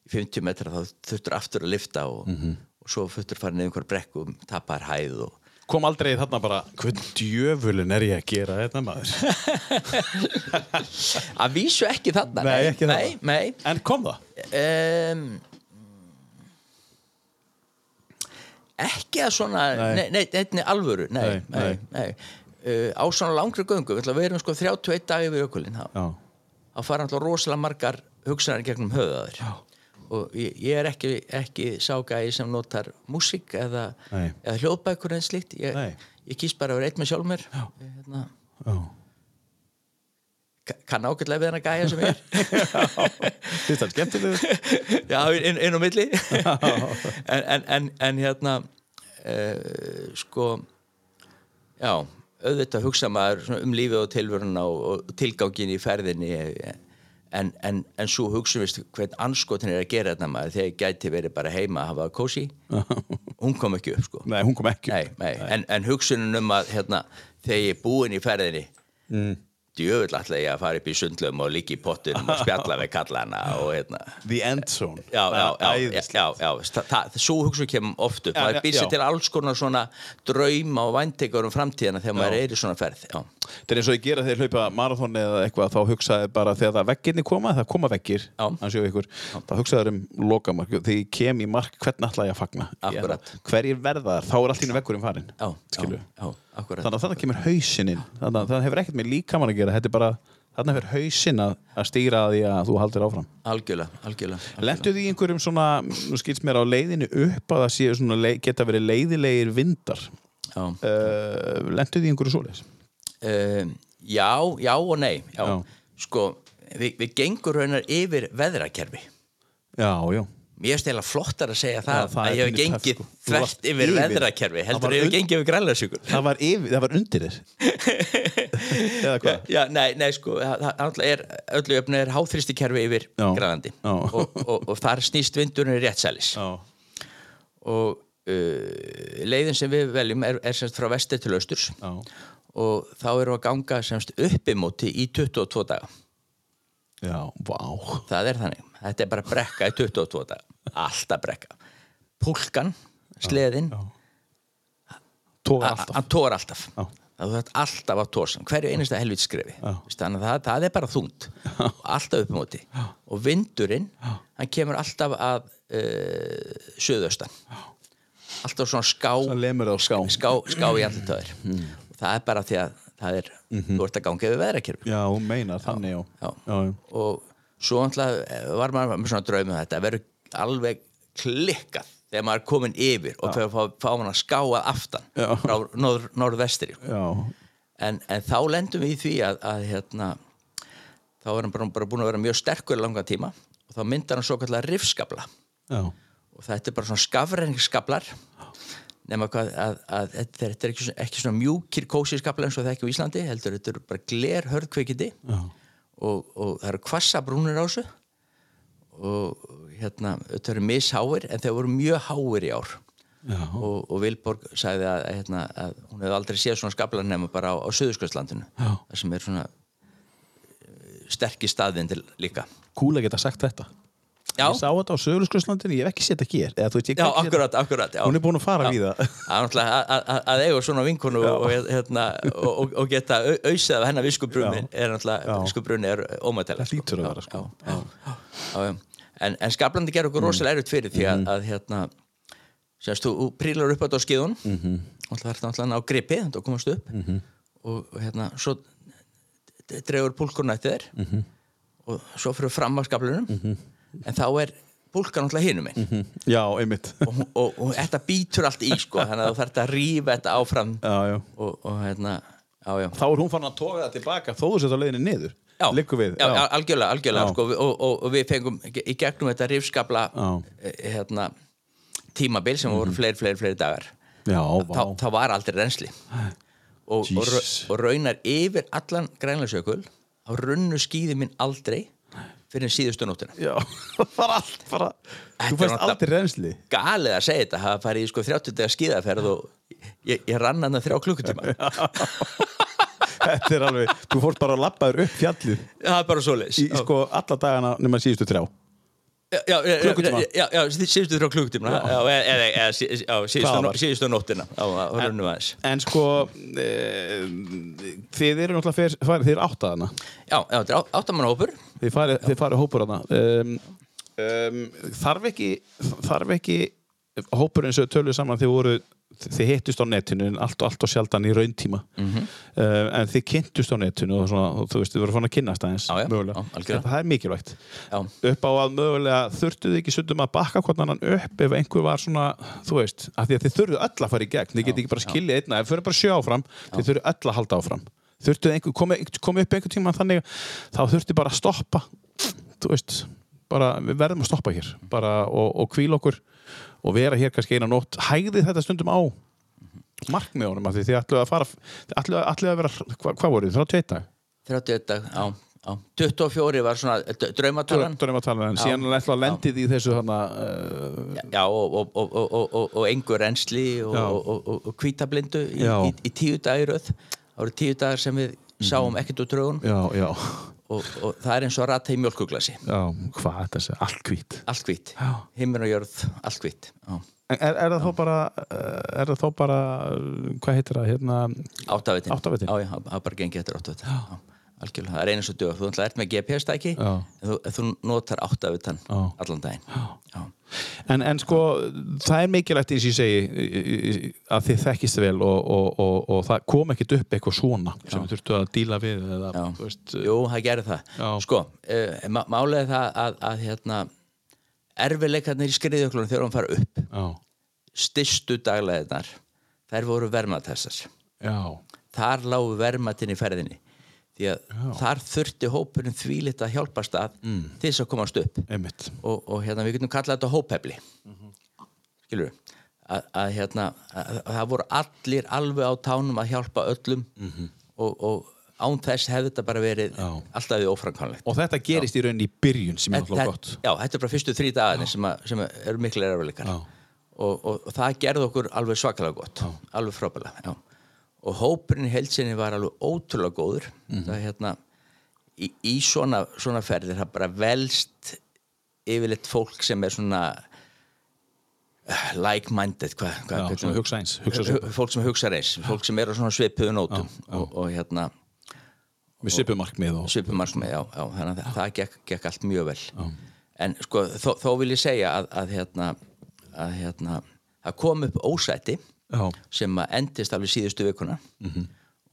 í 50 metra þá þurftur aftur að lifta og, Mhm. og svo þurftur fara niður einhver brekku tapar hæð og Kom aldrei þarna bara, hvern djöfulin er ég að gera þetta maður? að vísu ekki þarna Nei, ekki þarna. nei, nei. En kom það? Um, ekki að svona Nei. nei, nei, nei, nei alvöru nei, Uh, á svona langri göngu við vera um sko 31 dagi við ökulinn þá. Fara alltaf rosalega margar hugsanar gegnum höfðaður og ég, ég er ekki, ekki ságæði sem notar músík eða, eða hljóðbækur en slíkt. Ég, ég kýst bara að vera eitt með sjálf mér. Hérna, kann ágætlega við hann að gæja sem ég er. Fyrst það skemmtilegur? já, inn, inn á milli. En, en, en, en hérna uh, sko já, auðvitað hugsa maður um lífið og tilvöruna og, tilgángin í ferðinni en, en, en svo hugsa við hvern anskotin er að gera þetta maður þegar ég gæti verið bara heima að hafa kósi hún kom ekki upp sko Nei, hún kom ekki. nei, nei. En, en hugsunin um að hérna, þegar ég er búinn í ferðinni mm. Djöfull ætla ég að fara upp í sundlum og líka í pottunum og spjalla við kallana og hérna The end zone. já, já, já, já, Æðislegt. já, já. Það, svo hugsun kemur oft upp maður býr sér til alls konar svona drauma og væntekur um framtíðina þegar maður er í svona ferð já, Það er eins og ég gera þegar ég hlaupa marathoni eða eitthvað þá hugsaði bara þegar það veggirni koma það koma veggir, ykkur þá hugsaði um lokamark, þegar ég kem í mark hvern ætla ég að fagna? Hverjir verða þar, þá er allt í einu veggurinn farin já, já, já, þannig að þetta kemur hausinn inn. Þannig að það hefur ekkert með líkamann að gera þetta er bara, þannig hefur hausinn að, að stýra að því að þú haldir áfram. Algjörlega, algjörlega Lentu því í einhverjum svona, nú skilst mér á leiðinu upp að það séu svona, geta verið leiðilegir vindar? Já. uh, Lentu því í einhverju svoleiðis Um, já, já og nei já. Já. sko, við, við gengur raunar yfir veðrakerfi. Já, já. Mér stela flottar að segja það, það að ég hef gengið sko. Þvert yfir veðrakerfi heldur ég hef gengið yfir grænlæðsjúkur Það var, yfir, það var undir þér. Eða hvað? Já, nei, nei, sko, það er öllu öfni er háþristikerfi yfir Já. og, og, og þar snýst vindurinn réttsælis Já, og uh, leiðin sem við veljum er, er semst frá vestir til austurs. Já, og þá erum við að ganga semst uppimóti í 22 daga. Já, vá. Það er þannig, þetta er bara brekka í 22 dag, alltaf brekka. Púlkan, sleðin Tóga a- alltaf. hann tór alltaf. Já. það þú þarf alltaf að tósa hverju einasta helvit skrefi þannig að það, það er bara og alltaf upp í móti. Og vindurinn hann kemur alltaf að uh, söðaustan alltaf svona ská á ská. Ská, ská í allir töður og það er bara því að það er, þú ert að ganga yfir veðrakjörfi Já, meinar þannig, já. Já. Já, og svo alltaf var maður með svona draum um þetta verður alveg klikkað þegar maður er komin yfir og þegar fá, fá hann að skáa aftan frá norð, norðvestri. Já. en, en þá lendum við í því að, að hérna, þá er hann bara, bara búin að vera mjög sterkur í langa tíma og þá myndar hann svo kallar rifskabla já. og þetta er bara svona skafrenningskablar nema hvað að, að er, þetta er ekki, ekki svona mjúkir kósiskablar eins og það ekki á Íslandi heldur þetta eru bara gler hörðkveikindi og, og það eru kvassa brúnir á þessu. Og hérna þetta eru misháir en þeir voru mjög háir í ár. Já. og, og Vilborg sagði að, að, hérna, að hún hefði aldrei séð svona skablar nema bara á, á Suðurskjöldslandinu það sem er svona eh, sterkir staðvindir líka. Kúla geta sagt þetta Ég sá þetta á Sögurskurslandinu, ég hef ekki sett ekki hér Eða, þú veist, já, akkurat, akkurat já. Hún er búin að fara Já. við það að- að- að eiga svona vinkonu og, hérna, og, og, geta au- ausið af hennar viskubrunni er náttúrulega, viskubrunni er ómættilega Það hlýtur að vera, sko. já, já, já, já, já. En, en skaplandi gerur okkur rosalega erfitt fyrir því að, Mhm. að hérna semst þú prílar upp á þetta á skíðun Mhm. og það er náttúrulega að ná gripi þá komast upp og, og hérna svo d- dregur púlkurna eftir þér Mhm. og svo fyrir fram á skaplunum en þá er púlkan náttúrulega hinum einn Já, einmitt. Og, og, og þetta býtur allt í sko, þannig að þú þarf að rífa þetta áfram. Já, já. Og, og hérna já. Þá er hún fann að toga það tilbaka þó þú sett á leiðinni niður. Já, við já, algjörlega, algjörlega sko, og, við fengum í gegnum þetta rifskabla Já. Mhm. hérna, tímabil sem voru fleiri, fleiri, fleiri dagar. Já, þá, þá var aldrei reynsli og, og, raunar yfir allan grænlandsjökul á runnu skýði minn aldrei fyrir síðustu nóttina. Já, bara allt bara Þú fæst aldrei reynsli galið að segja þetta hafa farið í sko 30 dagar skíðaferð og ég, ég rann hann þrjá klukkutíma. Þetta er alveg, þú fórst bara að labbaður upp fjallið. Það er bara svoleiðis. Í sko alla dagana nema síðustu þrjá. Já, já, síðustu þrjá klukkutíma. Eða, síðustu, var? nóttina. En sko e, Þið eru náttúrulega fyrir, farið, þið eru áttaðana já, já, þetta er áttamannahópur Þið farið, þið farið hópur hana um, um, Þarf ekki Þarf ekki hópurinn sem töluðu saman þið voru þið hittust á netinu en allt og allt og sjaldan í rauntíma. Mhm. uh, en þið kynntust á netinu og, svona, og þú veist, þið voru fann að kynnast aðeins Já, já, mögulega. já, það er mikilvægt. Já, upp á að mögulega þurftuð ekki stundum að bakka hvort annan upp ef einhver var svona, þú veist, af því að þið þurfuð öll að fara í gegn, þið getið ekki bara skilja einna ef þið fyrir bara sjö áfram, þið þurfuð öll að halda áfram þurftuð einhver, komið komi upp einhver tíma þannig, þá þurftuð bara að stoppa. Þú veist, bara við verðum að stoppa hér, bara og, og kvíla okkur og vera hér kannski eina nótt. Hægði þetta stundum á markmiðunum því þið ætluð að fara þið ætluð að, að vera, hva, hvað voruð þið, 31 dag? 31 dag, já, já. 24 var svona draumatalan tala en síðan ætluð að lendið í þessu þarna uh, já, og, og, og, og, og, og, og engur reynsli og, Já. og, og, og hvítablindu í, í, í tíu dagiröð það voru tíu dagar sem við sáum ekkert úr draugun já, já, og, og það er eins og rata í mjölkuglasi já, hvað þetta sé, allt hvít allt hvít, Já. himmin og jörð allt hvít er, er það þó bara uh, er það þó bara, uh, hvað heitir það hérna, áttavitin, það bara gengið eftir áttavitin já. Algjörlega, það er einu svo dög þú ert með GPS-tæki Já. en þú, þú notar áttavitan Já. allan daginn já. en, en sko það er mikilvægt eins og ég segi að þið þekkist vel og, og, og, og það kom ekkit upp eitthvað svona sem við þurftu að díla við eða, Já. þú veist, Jú, það gerir það Já. Sko, uh, málið er það að, að hérna, erfileikarnir í skriðjöklunum þegar hún fara upp já, stystu dagleðinar þær voru vermatessar já, þar lágu vermatin í ferðinni því að þar þurfti hópurinn þvílitt að hjálpast að Mm. til þess að komast upp. Og, og hérna við getum kallað þetta hóphefli skilur við að, að hérna að, að það voru allir alveg á tánum að hjálpa öllum og, og án þess hefði þetta bara verið. Já. alltaf við óframkvæmlegt. Og þetta gerist í rauninni í byrjun sem er alltaf gott. Já, þetta er bara fyrstu þrý dagarnir sem, sem eru miklu erfiðleikar. Já. og, og, og það gerði okkur alveg svakalega gott. Alveg frábælega já. Og hópurinn heilsinni var alveg ótrúlega góður. Mhm. það hérna í, í svona, svona ferðir það bara velst yfirleitt fólk sem er svona uh, like-minded Já, hugsa eins, svipað. Hu- fólk sem hugsa eins, fólk sem er á svona svipuðu nótum og, og hérna Við og svipumarkmið, já, já, þannig að það, gekk, gekk allt mjög vel. En sko, þó, þó vil ég segja að, að hérna að hérna, það kom upp ósæti Já, sem endist alveg síðustu vikuna.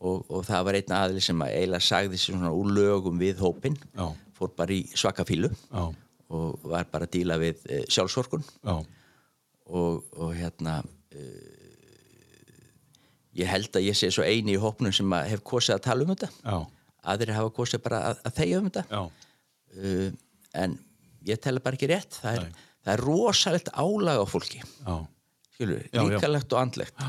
Og, og það var einn aðli sem að eiginlega sagði sér svona úr lögum við hópin Já. fór bara í svaka fílu já, og var bara að díla við e, sjálfsorkun já, og, og hérna e, ég held að ég sé svo eini í hópnum sem hef kosið að tala um þetta. Já, aðrir hafa kosið bara að, að þegja um þetta. Uh, en ég tella bara ekki rétt. Það er, það er rosalegt álag á fólki. Já, skilur, Já, já. líkalegt og andlegt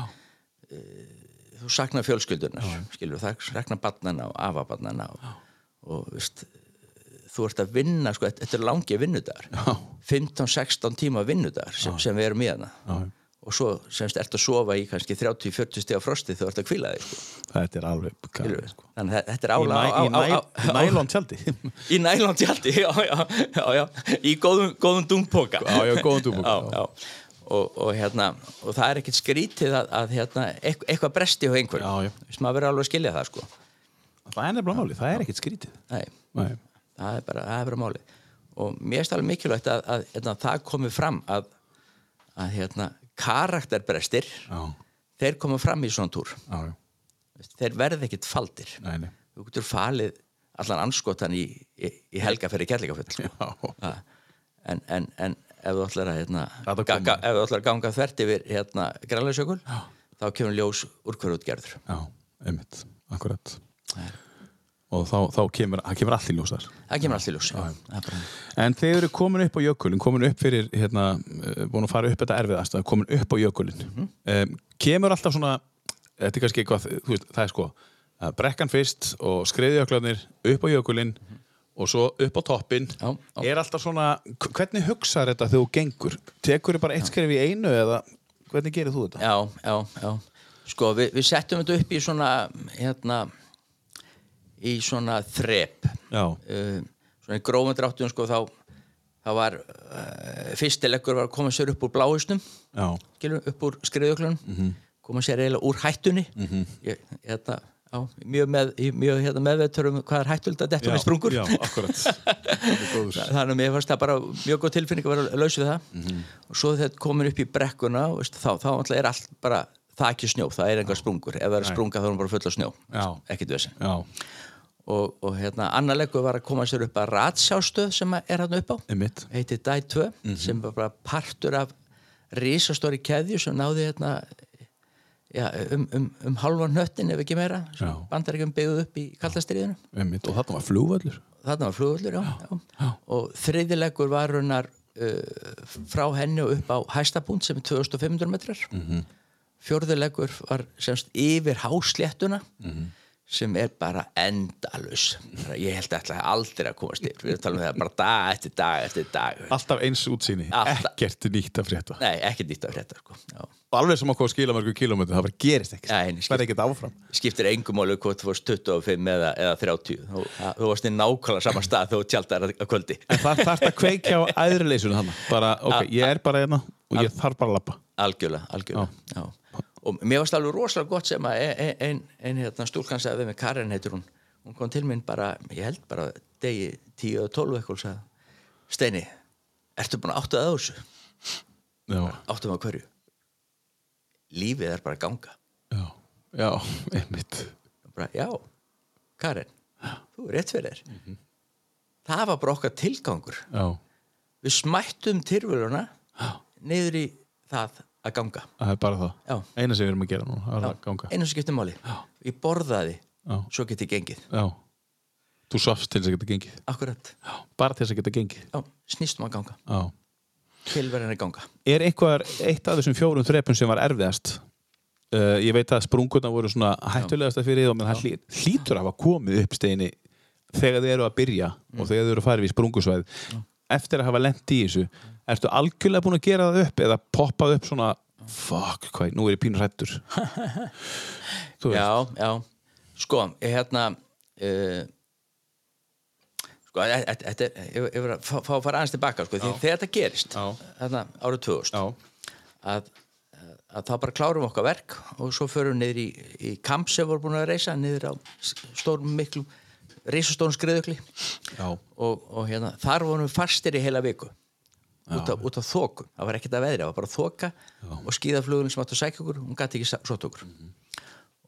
þú saknar fjölskyldunar skilur, það saknar barnana og afabarnana og, og veist, þú ert að vinna sko, þetta er langi vinnudagar Já. 15-16 tíma vinnudagar sem, sem við erum í hana já. og svo semst ert að sofa í kannski 30-40 stiga frosti þú ert að kvíla þig sko. Þetta er alveg galið, sko. þannig að þetta er Í, álag næ, á- í, næ, í nælon tjaldi Í nælon tjaldi, já, já, já, já, í góðum, góðum dungpoka. Já, já, góðum Já, já. Og, og, hérna, og það er ekkert skrítið að, að hérna, eitthvað, bresti hjá einhverjum. Þess maður verður alveg að skilja það, sko. Það er nefnilega máli, það er ekkert skrítið Nei, Nei, það er bara, það er bara málið. Og mér er alveg mikilvægt að, að, hérna, það komi fram að, að hérna, karakterbrestir, já, þeir koma fram í svona túr. já, já, Þeir verða ekkert faldir. nei, nei Þú getur falið allan anskotan í, í, í helga fyrir kærleikafull. Já, Ha. en, en, en ef þú ætlar að hérna, ga, ef þú ætlar að ganga þvert yfir hérna, grænleysjökul þá kemur ljós úr hverju útgerður já, einmitt, akkurat. Og þá, þá kemur, það kemur allt í ljósar það kemur allt í ljós já. Bara, En þeir eru komin upp á jökulin, komin upp fyrir, hérna, eh, búin að fara upp þetta erfiðast, komin upp á jökulin. Mhm. um, kemur alltaf svona, er eitthvað, þú veist, það er sko, brekkan fyrst og skreiðjöklarnir upp á jökulin og svo upp á toppin. Já, já. Er alltaf svona, hvernig hugsaður þetta þegar þú gengur? Tekur þið bara eitt skref í einu eða hvernig gerir þú þetta? já, já, já sko við, við settum þetta upp í svona hérna í svona þrep uh, svona í grófum dráttum sko þá þá var uh, fyrstileggur var að koma sér upp úr bláhusnum upp úr skriðuglunum Mhm. koma sér eiginlega úr hættunni ég, hérna, já, mjög, með, mjög hérna, meðveitur um hvað er hættulegt að detta með sprungur. Já, er þannig að mér fannst það bara mjög góð tilfinning að vera laus við það. Mhm. og svo þegar komin upp í brekkuna veist, þá, þá er allt bara það ekki snjó, það er engar sprungur. Ef það er sprunga þá er hún bara full af snjó. Ekkert vesen. Já, og, og hérna, annar leggur var að koma sér upp að ratsjástöð sem er hann upp á. Heitir DAI 2 Mhm. sem var bara partur af risastóri keðju sem náði hérna, já, um, um, um halvan hnöttin ef ekki meira sem Já. bandaríkjum byggðu upp í kallastriðinu. Og þarna var flugvöllur. þarna var flugvöllur já, já. og þriðilegur var runnar uh, frá henni og upp á hæstapunkt sem er 2500 metrar mm. -hmm. fjórðilegur var semst yfir hásléttuna Mhm. Sem er bara endalus ég held að ætla aldrei að komast yfir við erum að tala um það bara dag eftir dag eftir dag Alltaf eins útsýni, Alltaf. ekkert nýtt að frétta. nei, ekki dýtt af frétta sko. Alveg sem okkur skila mörgum kilómetri, það bara gerist ekkert. Það er ekkert áfram. skiptir engum máli hvort þú varst 25 eða, eða 30 þú, að- þú varst í nákvæmlega sama stað þú tjaldar að kvöldi En það þarf að kveikja á æðrileysunum hann. Bara, ok, ég er bara hérna og ég þarf bara að lappa. algjörlega, algjörlega já. Og mér varst alveg rosalega gott sem að ein, ein, ein hérna, stúlkan sagði við mig, Karen heitir hún. Hún kom til mín bara, ég held bara degi 10 og 12 eitthvað og sagði Steini, ertu búin að áttu að þessu? Já, áttum að hverju? Lífið er bara ganga. Já, já, einmitt. Bara, já, Karen þú er rétt fyrir þér. Það var bara okkar tilgangur. Já, við smættum tilvöluna niður í það að ganga það er bara það. Já. Eina sem við erum að gera nú, að ganga. einu sem skiptir máli ég borðaði, Já. svo get ég gengið Já. Þú sofst til þess að geta gengið. akkurat, Já. Bara til þess að geta gengið. já, snýstum að ganga Já. tilverðin að ganga Er eitthvað, eitt af þessum fjórum þrepum sem var erfiðast? Uh, ég veit að sprungurna voru svona hættulegasta fyrir því menn það hlý, hlýtur að hafa komið upp steini þegar þið eru að byrja og þegar þið eru að fara við sprungusvæð eftir að hafa lent í þessu ertu algjörlega búin að gera það upp eða poppað upp svona fuck, hvað, nú er ég pínur hættur já, já, sko, hérna uh, sko, e- e- þetta er, ég ég verð að fá að fara aðeins tilbaka, sko, þegar þetta gerist þarna árið 2000 Já. að, að þá bara klárum okkar verk og svo förum við niður í, í kamp sem voru búin að reysa, niður á stórum miklum reysastórum skriðugli. Og, og hérna, þar vorum við fastir í heila viku út af, af þóku það var ekkert að veðri, það var bara þóka og skíðaflugurinn sem átti að sækja okkur hún gæti ekki sótt okkur.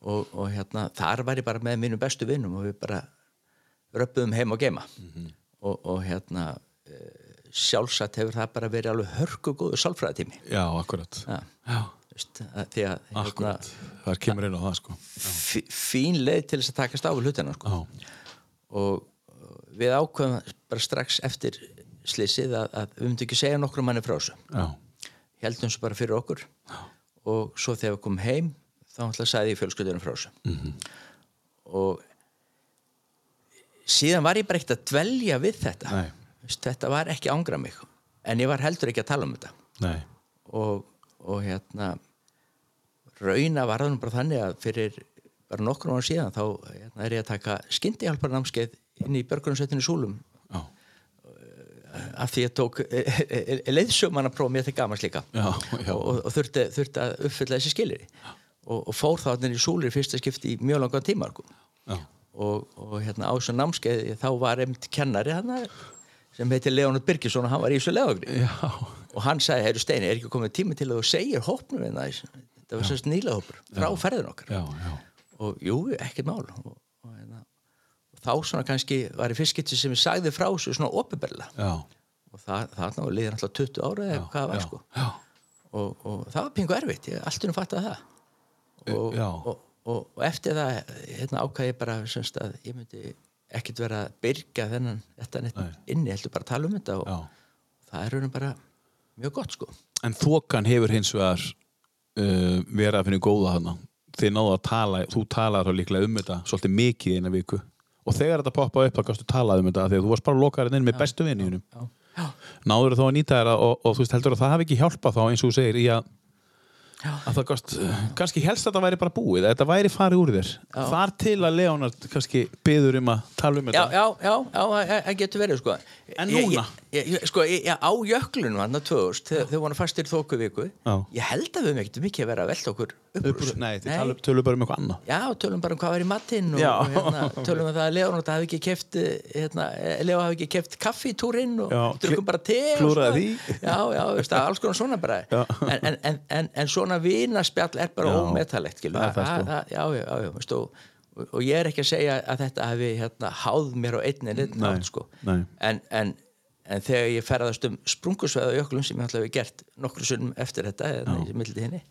Og, og hérna, þar var ég bara með mínum bestu vinnum og við bara röppuðum heim og geima. Og, og hérna e, sjálfsagt hefur það bara verið alveg hörku góðu sálfræðatími Já, akkurat. Já, veist, að, hérna. Það kemur inn á það, sko. fí- fín leið til þess að takast á við hlutina sko. Já. og við ákveðum bara strax eftir slissið að, að við myndum ekki segja nokkrum manni frá þessu Já. heldum svo bara fyrir okkur og svo þegar við komum heim þá ætla að sagði ég fjölskyldunum frá þessu -hmm. og síðan var ég bara ekkert að dvelja við þetta Nei. Veist, þetta var ekki ángra mig en ég var heldur ekki að tala um þetta og, og hérna rauna var það nú bara þannig að fyrir bara nokkur ára síðan þá hérna, er ég að taka skyndihjálparnámskeið inn í börgunarsveitinu Súlum Já. Af því ég tók leiðsömanna próf mér til gamans líka. Já, já. og, og, þurfti, þurfti að uppfylla þessi skilir og, og fór þá þannig í Súlir fyrsta skipti í mjög langan tíma sko. Og, og hérna á þessu námskeið þá var einmitt kennari hana, sem heitir Leonard Birgisson og hann var í þessu leðagri og hann sagði, heyrðu Steini, er ekki komið tími til að þú segir hópnum en það það var sérst nýla hópur frá ferðin okkar. Já, já. og jú, ekkert mál. Og, og, hérna, og þá svona kannski var í fyrstskipti sem ég sagði frá þessu svona opinberlega Já. og það, það ná, liðir alltaf 20 ára eða hvað var já. sko Já. og, og það var pingu erfitt, ég allt um fattaði það og, og, og, eftir það hérna ákvað ég bara semst að ég myndi ekkert vera að byrga þennan þetta inni, heldur bara að tala um þetta og það er raunum bara mjög gott sko En þokan hefur hins vegar uh, verið að finna góða hana. Þið náðu að tala, þú talaði þá líklega um þetta svolítið mikið í eina viku. Og þegar þetta poppaði upp, þá gafstu talað um þetta því að þú varst bara lokaðurinn inn með bestu vinninum. já, já, Náður þú að nýta þér og, og þú veist heldur að það hafi ekki hjálpað þá eins og þú segir í að, já. að það gast, kannski helst að þetta væri bara búið, að þetta væri farið úr þér. Þar til að Leonard kannski byður um að tala um Já, þetta. já, já, já, það- það getur verið sko En núna? ég, ég, Sko, ég, ég, á jöklunum hann að 2000 þegar þau voru fastir þóku viku Já. Ég held að við ekkert mikið að vera að velta okkur upp. Nei, þið tölum bara um eitthvað annað. Já, tölum bara um hvað var í matinn og, og hérna, tölum um það að Leonard hafi ekki keft hérna, Leo hafi ekki keft kaffi í túrinn og drukum bara te og klúðraði svona. Já, já, veist, alls konar svona bara en, en, en, en, en svona vinaspjall er bara ómetalegt sko. já, já, já, veist, og, og, ég er ekki að segja að þetta hafi hérna, háð mér á einni eða einn Nei, nátt sko. en, en, þegar ég ferðast um sprungusveða á jöklum sem ég að hafa gert nokkru sunnum eftir þetta henni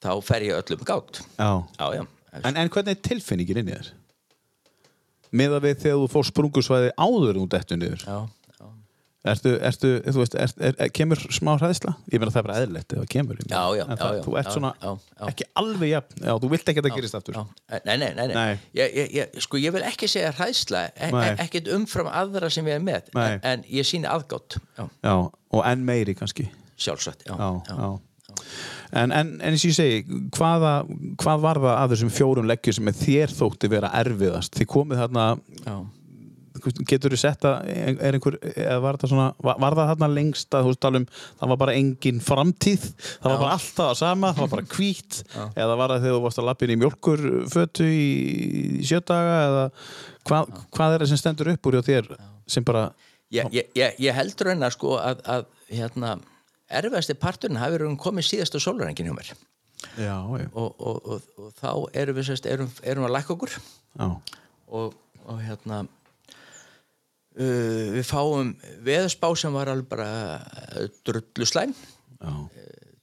þá fer ég öllum gátt Já. já, já, En, en hvernig er tilfinningin inn í þér? Miða við þegar þú fór sprungusvæði áður þú dettu niður já. Ertu, ertu, þú veist, er, er, er, kemur smá hræðsla? Ég meina það er bara eðlilegt ef það kemur. Já, já, En það, já, Þú ert já, svona já, já. ekki alveg jafn Já, þú vilt ekki að það gerist aftur Já, nei, nei, nei, nei. Nei. Ég, ég, ég, sko ég vil ekki segja hræðsla e e ekkert umfram aðra sem ég er með en, en ég síni aðgátt já, Já, og enn meiri kannski sjálfsagt já, Já, já, En, en, en eins og ég segi, hvaða, hvað var það að þessum fjórum leggjum sem þér þótti vera erfiðast? Þið komið þarna, Já. Getur þú sett að, er einhver, eða var það svona, var, það þarna lengst að þú veist tala um, það var bara engin framtíð, það var Já. bara alltaf það sama, það var bara hvít, eða var það þegar þú varst að lappin í mjölkurfötu í, í sjödaga, eða hvað, hvað er það sem stendur upp úr þér sem bara, Ég, ég, ég, ég heldur hennar sko að, að hérna, erfiðasti parturinn hafi verið komið síðasta sólurengin hjá mér. Já, og, og, og, og þá erum við sérst, erum, erum að lækka okkur. Já, og, og hérna uh, við fáum veðurspá sem var alveg bara uh, drullu slæm. Já,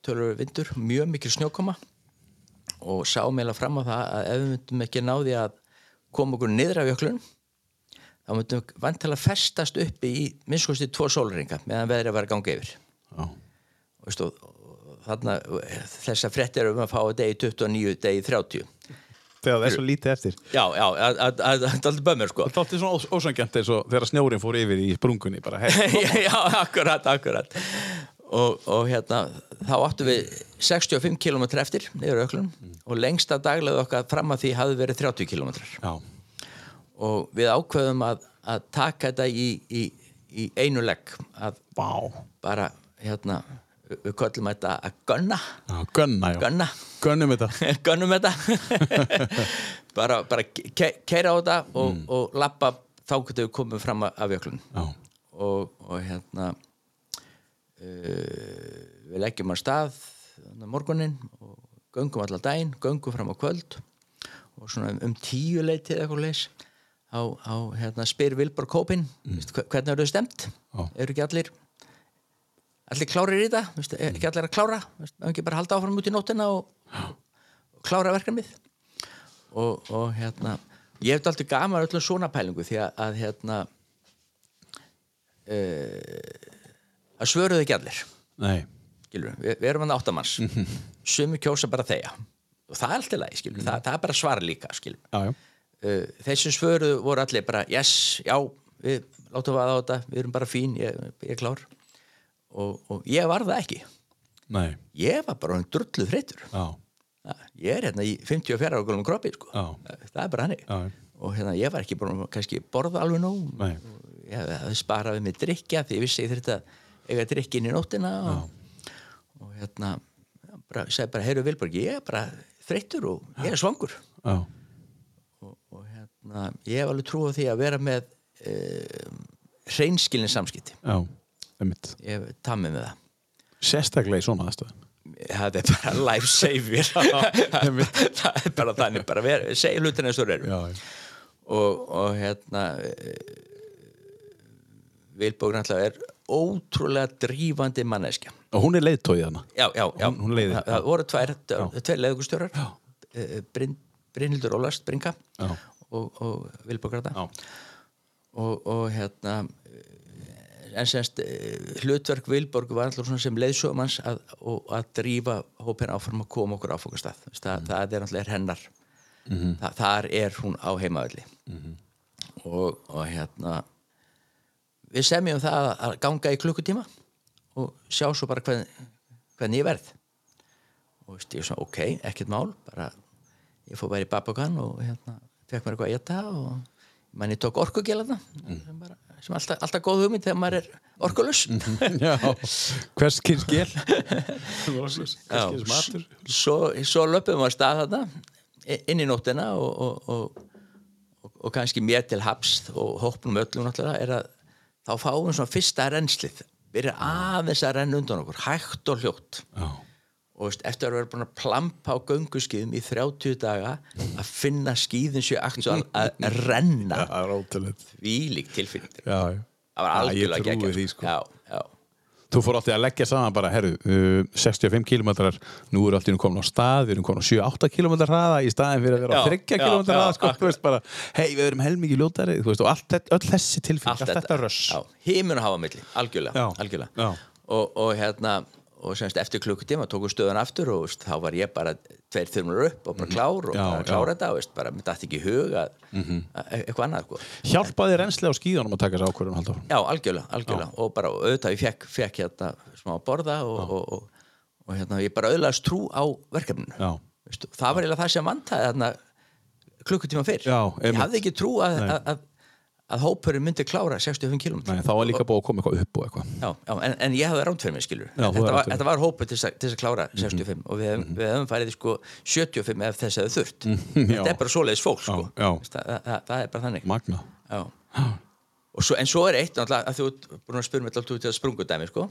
tölur vindur, mjög mikil snjókoma. Og sáum eiginlega fram á það að ef við myndum ekki náði að koma okkur niður af jöklunum þá myndum við vantilega festast uppi í minnskosti tvo sólringa meðan veðri að vera gangi yfir. Og, og, þarna þessar frettir um að fá að degi 29, degi 30 þegar það er svo lítið eftir. já, já, að- að- að- að- það er aldrei bömmur sko. Það er svona ós- ósangjant eins og þegar snjórin fór yfir í sprungunni bara, hey, já, akkurat, akkurat. Og, og hérna þá áttum við 65 km eftir niður öklun og lengsta daglega okkar fram að því hafði verið 30 km já, og við ákveðum að, að taka þetta í, í, í einu legg að Vá. bara hérna við köllum þetta að gunna Já, gunna, já. gunna Gunnum þetta. gunnum þetta bara, bara ke keira á þetta og, Mm. og lappa þá getur við komið fram af jöklun og, og hérna uh, við leggjum að stað morgunin og göngum allan daginn, göngum fram á kvöld og svona um, um tíu leitið eitthvað leis á, á hérna, spyr Vilborg Kópin mm. hvernig eru þau stemt? Já. eru ekki allir allir klárir í þetta? Veistu, er ekki allir að klára? Veistu, ekki bara halda áfram út í nóttina og, og klára verkefnið? Og, og hérna ég hef alltaf gaman öllum svona pælingu því að, að hérna uh, að svöruðu ekki allir. Nei. skilur, við, við erum hann áttamanns sumi kjósa bara þeia. Og það er alltaf lægi, skilur, það, það er bara svara líka skilur Já, já. uh, þeir sem svöruðu voru allir bara yes, já, við látum að á þetta við erum bara fín, ég, ég er klár og, og ég var það ekki Nei. ég var bara hann drulluð. Ja, ég er hérna í 54 ára gulum kroppi sko. Það er bara hannig Já. og hérna ég var ekki að kannski borða alveg nóg Nei. Og ég hafði sparað við mig drikja því ég vissi ég þurfti að eiga drikkin í nóttina og, og hérna bara, segi bara, heyrðu Vilborg, ég er bara þreyttur og ég er svangur og, og hérna ég hef alveg trú á því að vera með uh, hreinskilin samskipti Já. Tammið með það. Sérstaklega í svona aðstöðum. það er bara life saver. Það er bara þannig bara ver, segja hlutina eins og eru. Og, og hérna Vilbók náttúrulega er ótrúlega drífandi manneskja. Og hún er leiðtóið hana. já, já, já, Hún- hún leiðir. það, það voru tvær, tvær leðugustjórar Bryn, Brynhildur Ólast Brynka og, og Vilbók og, og hérna en semst eh, hlutverk Vilborg var alltaf svona sem leiðsögumanns að, að drífa hópin áfram að koma okkur áfokastað það, það er alltaf hennar. Þa, þar er hún á heimavelli. Og, og hérna við semjum það að- að ganga í klukkutíma og sjá svo bara hvern, hvernig ég verð. Og veist, ég er svona ok, ekkert mál bara, ég fór bara í Babakan og hérna, fekk mér eitthvað að geta og mann ég tók orkugélana. Sem, bara, sem alltaf, alltaf góð hugmynd þegar maður er orkulus Já. Hvers matur? svo, svo löpum við að stað þarna inn í nóttina og, og, og, og, og kannski mér til haps og hópnum öllum náttúrulega er að þá fáum við svona fyrsta rennslið byrja aðeins að renna undan okkur hægt og hljótt Já. Og veist, eftir að vera búin að plampa á gönguskíðum í 30 daga að finna skíðin sér aktúal að renna ótrúlega. vílík tilfinning það var algjörlega geggjað, því, sko. já, já. Þú fór alltaf að leggja saman bara, herru, uh, 65 kilometrar, nú er alltaf komin á stað, við erum komin á 7-8 kilometrar hraða í staðin fyrir að vera á Já, 3 já, kilometrar já, hraða, sko, þú veist bara, hei, við erum helmingi ljótari, þú veist, og allt, öll þessi tilfeng, allt, þetta röss. hímun að hafa milli, algjörlega, algjörlega. já. Og, og hérna og semst eftir klukkutíma tóku stöðan aftur og veist, þá var ég bara tveir þurmur upp og bara klár og Mhm. Já, bara já. klára þetta og veist, bara mér dætti ekki í hug að, að eitthvað annað sko. Hjálpaði reynsli á skíðunum að taka þessi ákvörðun, Halldór? já, algjörlega, algjörlega og bara auðvitað ég fekk, fekk hérna smá borða og, og, og, og hérna ég bara auðvitaðast trú á verkefninu Já. Veistu, það var eiginlega það sem vantaði þarna klukkutíma fyrr Já, ég hafði ekki trú að, að, að, að hópurinn myndi klára 65 km Nei, þá var líka búið að koma eitthvað upp og eitthvað. Já, já, en, en ég hafði rámt fyrir mig skilur Já, þetta, var, þetta var hópur til þess að, að klára 65 og við, hefum- við hefum farið sko 75 ef þess hefði þurft. Þetta er bara svoleiðis fólk sko. Já. Það, það, það, það er bara þannig. Svo, en svo er eitt að þú ert búin að spyrja mig alltaf út í að sprungudæmi sko,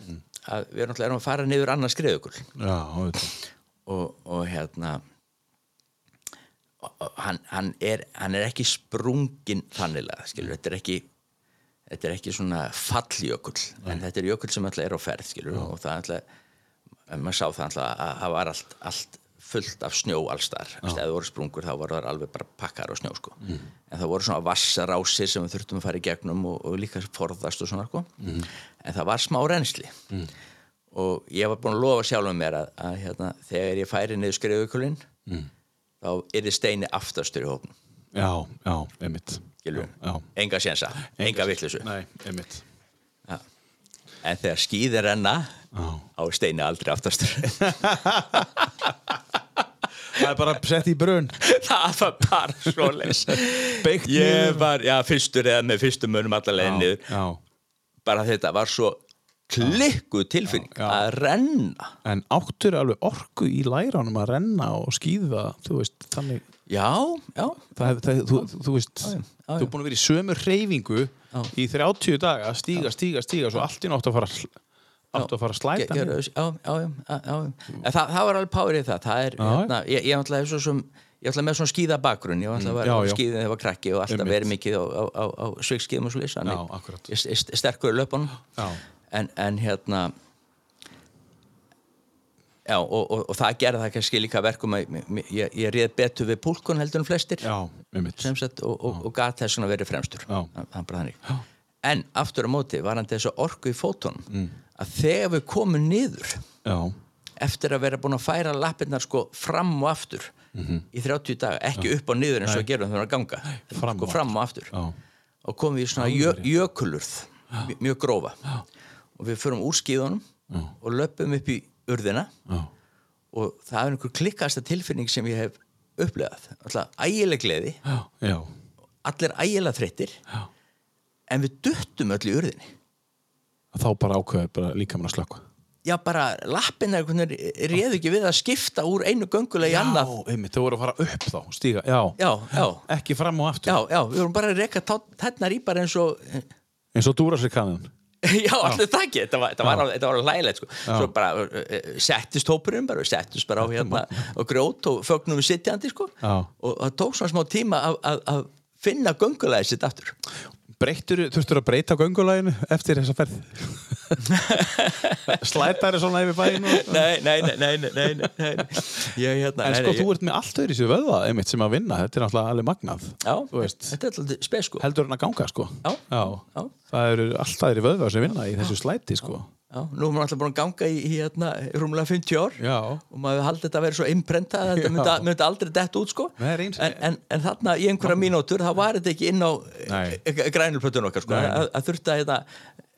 að við erum að fara niður annars skriðugul. Og, og hérna hann, hann, er, hann er ekki sprungin þannilega, skilur, þetta er ekki þetta er ekki svona falljökull en þetta er jökull sem alltaf er á ferð skilur, og það alltaf maður sá það alltaf að það var allt, allt fullt af snjó allstar það voru sprungur þá voru það alveg bara pakkar á snjó sko. en það voru svona vassarásir sem við þurftum að fara í gegnum og, og líka forðast og svona sko. en það var smá reynsli og ég var búin að lofa sjálfum mér að, að hérna, þegar ég færi niður skrifukulinn þá er þið steini aftastur í hóknum Já, já, Já. enga sjensa, enga vittlisu Nei, einmitt. Já. En þegar skýðir renna Já. á steini aldrei aftastur. Það er bara sett í brunn. Það var bara svo Beikt ég var, já, fyrstur eða með fyrstum munum allar Já, bara þetta var svo klikkuð tilfinning Já, já. að renna. En áttur alveg orku í læranum að renna og skýða þú veist, þannig já, já, það, það, þú, þú veist, þú er búin að vera í sömu reyfingu í 30 daga, stíga, stíga, stíga svo allt í nátt að fara áttu að fara að slæta já, já, já, já, það, það var alveg í það. Það er, hérna, ég, ég ætlaði svo sem ég ætlaði með svona skíða bakgrunn. Ég ætlaði að já, vera já. skíðin þegar ég var krakki og alltaf verið mikið á, á, á, á sveikskíðum og akkurat. ég, sterkur í löpunum. En, en hérna já og, og, og það gerði það kannski líka verkum að ég, ég, réð betur við púlkun heldur en flestir. Já, sagt, og, og, gat þess að verið fremstur. Já. þannig. En aftur á móti var hann þessu orku í fótunum að þegar við komum niður Já, eftir að vera búin að færa lappirnar sko fram og aftur í 30 daga, ekki upp og niður eins og að gera þegar að ganga Fram sko fram og aftur. Já, og komum við í svona jö, jökulurð mj- mjög grófa og við förum úr skíðunum og löpum upp í urðina. Já, og það er einhver klikkasta tilfinning sem ég hef upplegað alltaf ægileg gleði, já, já, allir ægilega þreyttir. Já. en við duttum öll í urðinni. Þá bara ákveður bara líka mann að slökka já bara lappin réðu ekki við að skipta úr einu göngulega í Já, einmitt, þau voru að fara upp þá, stíga Já, já, já, ekki fram og aftur. Já, já við vorum bara að reyka tætnar í bara eins og eins og dúra sér kannan já, allir það ekki, þetta var, var, var hlægilegt sko. svo bara uh, settist hópurinn bara, settist bara á hérna og grjót og fögnum við sitjandi sko. Og það tók svona smá tíma að, finna göngulega sitt aftur þurftur að breyta göngulæginu eftir þessa ferð Slætari svona yfir bæinu nei, nei, nei, nei, nei. Ég, hérna, En sko, nei, þú ert með allt öðru sér vöða einmitt sem að vinna, þetta er náttúrulega alveg magnað já, þetta er alltaf spes sko. heldur hann að ganga sko Já. Já. Það eru alltaf öðru vöða sem vinna í þessu slæti sko já, nú erum við alltaf búin að ganga í, í hérna, rúmlega 50 ár. Já, og maður haldi þetta að vera svo imprenta að þetta myndi, myndi aldrei dett út sko. Nei, er eins- en, en, en þarna í einhverja mínútur þá var þetta ekki inn á Nei. grænulplötun okkar sko. Að, að þurfti að þetta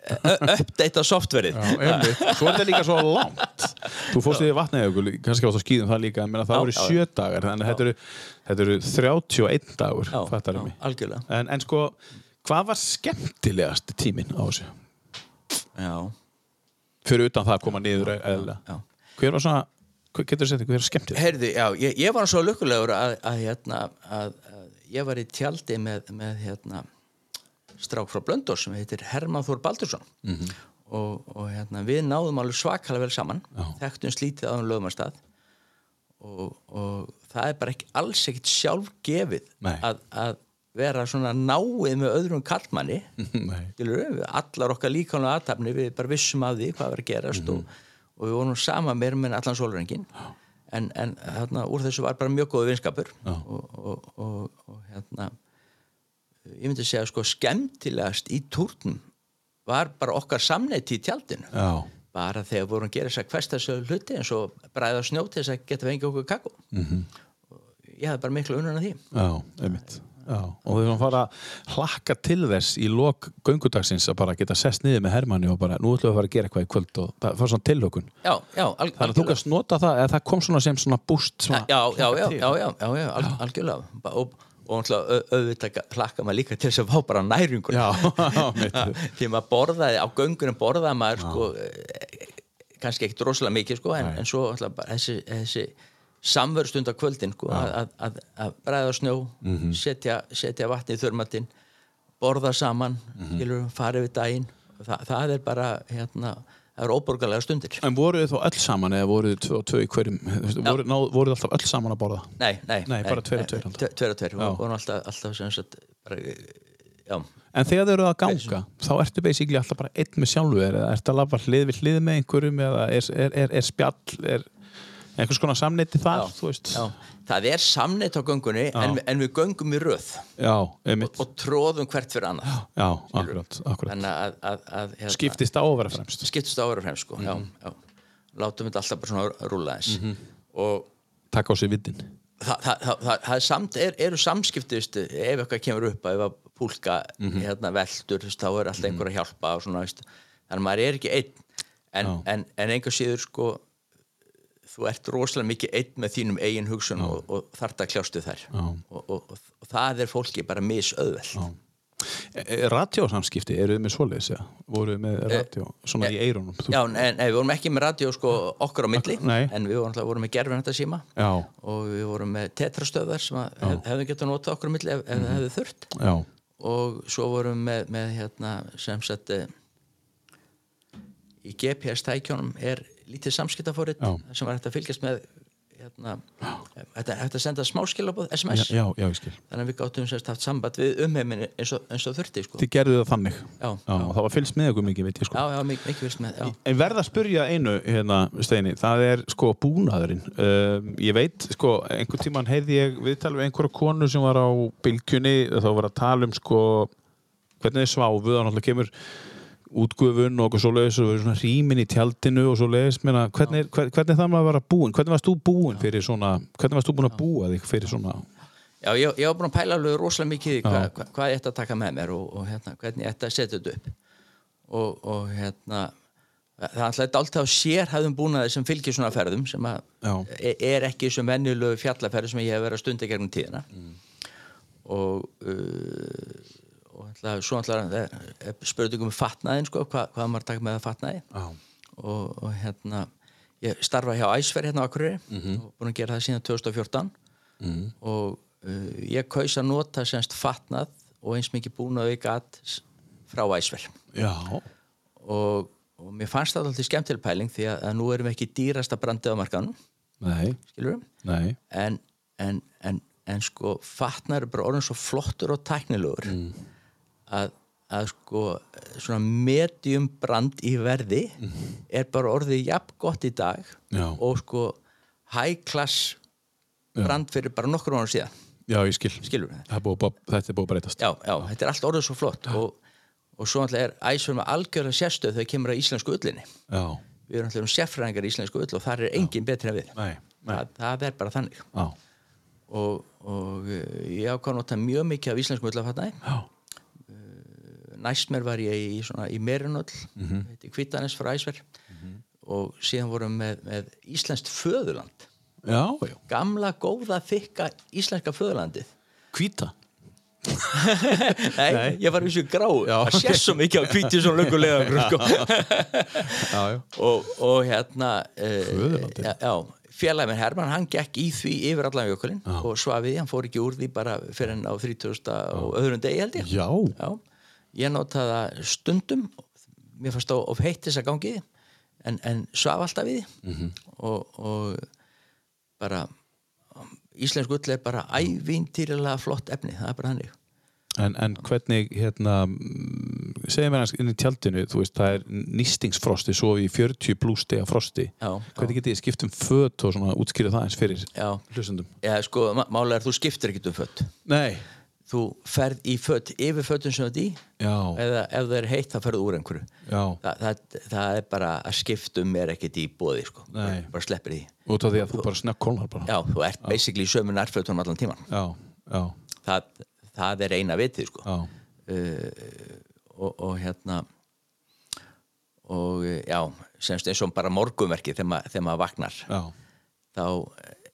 uppdata softverið. Svo er þetta líka svo langt. Þú fórst í vatnajökul, kannski átt að skýðum það líka en það voru sjö dagar þannig að þetta eru, þetta eru 31 dagur en, en sko, hvað var skemmtilegast tíminn á þessu? já, Fyrir utan það að koma niður eða. Hver var svona, hver getur þú sett, hver er skemmtileg? Heyrðu, já, ég, ég var svo lukkulegur að, að, hérna, að, að ég var í tjaldi með, með hérna, strák frá Blöndós sem heitir Herman Þór Baldursson Mhm. og, og hérna, við náðum alveg svakalega vel saman þekktum slítið á um lögumastað og, og það er bara ekki, alls ekkit sjálfgefið Nei. að, að vera svona náið með öðrum kallmanni allar okkar líkánu aðtapni við bara vissum af því hvað var að gerast og, og við vorum sama meir með allan sólurengin en, en þarna, úr þessu var bara mjög góðu vinskapur og, og, og, og hérna ég myndi segja sko skemmtilegast í túrnum var bara okkar samneiti í tjaldinu. Já, bara þegar vorum að gera þess að hverstasöðu hluti eins og bræða snjó til þess að geta fengið okkur kakó. -hmm. ég hafði bara miklu unnuna því. Já, einmitt Já, og þau erum að fara að hlakka til þess í lok göngudagsins að bara geta sest niður með Hermanni og bara nú ætlum við að fara að gera eitthvað í kvöld og það var svona tilhökun já, já, Þannig að þú kannst nota það, eða það kom svona sem svona svona, já, já, já, algjörlega. Og, og auðvitað hlakka maður líka til þess að fá bara næringur því maður borðaði, á göngunum borðaði maður sko, eh, kannski ekkert rosalega mikið sko, en, en svo alltaf bara þessi, þessi samverðstund á kvöldin sko, að, að, að, að bræða snjó Mhm. setja, setja vatni í þörmatinn borða saman mm fara við daginn. Þa, það er bara hérna, það er óborgarlega stundir. En voruð þið þá öll saman eða voruð þið tvö tvö í hverjum? Voruð, ná, voruð þið alltaf öll saman að borða? Nei, nei, Nei, bara tveir og tveir Tveir og tveir, við vorum alltaf, alltaf sagt bara, En þegar þið eruð að ganga, þá ertu basically alltaf bara einn með sjálfu eða ertu að lafa hlið við hlið með einhverjum eða er, er, er, er spjall, er einhvers konar samneiti þar, já. Það er samneitt á göngunni en, en við göngum í röð. Já, einmitt. Og tróðum hvert fyrir annað. Já, akkurat, akkurat. Að, að, að hérna, Skiptist á að vera fremst. Skiptist á ára fremst sko. Mhm. já, já. látum þetta alltaf bara svona rúla eins og Takk á sig viddin það, það, það, það, er samt, er, eru samskipti ef eitthvað kemur upp að ef að púlka Mhm. hérna, veldur þá er alltaf einhver að hjálpa og svona, þannig að maður er ekki einn. En, en, en einhver síður sko þú ert rosalega mikið einn með þínum eigin hugsun og, og þart að kljástu þær. Og, og, og, það er fólki bara misauðveld Radjósamskipti, eru þið með svoleiðis eða? Voru þið með radjó, svona í eirunum? Þú- Já, nei, nei, við vorum ekki með radio sko okkur á milli, Nei. en við vorum, vorum með gerfin þetta síma. Já, og við vorum með tetrastöðar sem að hef, hefðu getað notað okkur á milli ef, ef það hefðu þurft. Já, og svo vorum við með, með hérna, sem sagt eh, í GPS-tækjónum er lítið samskiptafórið sem var hægt að fylgjast með hérna, þetta hægt að senda smáskilabóð, já, SMS já, já, þannig að við gáttum sérst haft samband við umheiminn eins og, eins og þurfti sko. Þið gerðu það þannig. Já, það var fylgst með ykkur mikið, veit ég sko. Já, já, mik mikið með. En verða að spyrja einu, hérna, Steini, það er sko búnaðurinn. Um, ég veit, sko, einhvern tímann heyrði ég viðtal við einhverja konu sem var á bylgjunni, þá var að tala um, sko, hvernig þið sváfuð, þá náttúrulega kemur útgufun og svo leiðis og svona rýmin í tjaldinu og svo leiðis, menna, hvernig, er- hver, hvernig er það maður að vera búin? Hvernig varst þú búin fyrir svona, hvernig varst þú búin að búa þig fyrir svona, Já, ég, ég var búin að pæla alveg rosalega mikið hva, hva, hvað ég ætti að taka með mér og, og hérna, hvernig ég ætti að setja þetta upp. Og, og hérna það er alltaf alltaf sérhæðum búnaði sem fylgir svona ferðum sem að Já. e- er ekki sem venjulegu fjallaferð sem ég hef verið að stunda gegnum tíðina. Og uh, og alltaf, svo alltaf spurðum um fatnaðin sko, hvað, hvað maður taka með að fatnaði Já. og, og hérna ég starfa hjá Æsfer hérna á Akureyri. Og búin að gera það síðan 2014 og uh, ég kaus að nota semst fatnað og eins mikið búin að auka frá Æsfer já, og, og mér fannst það alltaf skemmtileg pæling því að, að nú erum við ekki dýrasta brandið á markanum skilur við nei, en, en, en, en sko fatnar er bara orðin svo flottur og tæknilegur að, að sko svona medium brand í verði er bara orðið jafn gott í dag Já. og sko high class brand fyrir bara nokkur ára síðan. Já, ég skil. Það búið, að- þetta er búið að breytast. já, já, þetta er allt orðið svo flott og, og svo er æsverð með algjörða sérstöð þegar kemur að íslensku ullinni. Já, við erum alltaf um sérfræðingar í íslensku ull og þar er engin betri en við. Nei, nei, það, það er bara þannig. Já, og, og eh, ég ákvað að nota mjög mikið af íslensku ullafatnaði já, næst mér var ég í, svona, í Merinöll mm -hmm. heiti Kvítanes frá Æsver og síðan vorum við með, með Íslenskt föðurland. Já, já. gamla, góða, þykka íslenska föðurlandið. Hvíta. Nei, ég var í þessu grá Já, það sé svo mikið á hvítið svona löngulega sko. Og, og hérna uh, Föðurlandið? já, já, félagin minn Hermann hann gekk í því yfir allan jökulinn og svafið, hann fór ekki úr því bara fyrir hann á 30. og öðrum degi held ég. Já, Já, ég notaði það stundum mér fannst það of heitt þess að gangi en, en svaf alltaf við því Mhm. og, og bara íslensk ull er bara ævintýrilega flott efni, það er bara hannig en, en hvernig, hérna, mm, segja mér hans inn í tjaldinu, þú veist, það er nýstingsfrosti, svo í 40 pluss stiga frosti. Já, Hvernig getið þið skipt um föt og svona útskýra það eins fyrir já, hlustundum? já sko, má- málega er þú skiptir ekkert um fött Nei. Þú ferð í fött yfir föttum sem þetta í? Já, eða ef það er heitt þá ferðu úr einhverju? Já. Þa, það, það er bara að skiptum er ekkert í bóði sko. Bara sleppir því. Út af því að þú bara snakk kólnar bara. já, þú ert basically í sömu nærfötunum allan tíman Já, já, það, það er eina vitið sko. já. uh, og, og hérna og já semst eins og bara morgunverki þegar, ma þegar maður vaknar. Já, þá,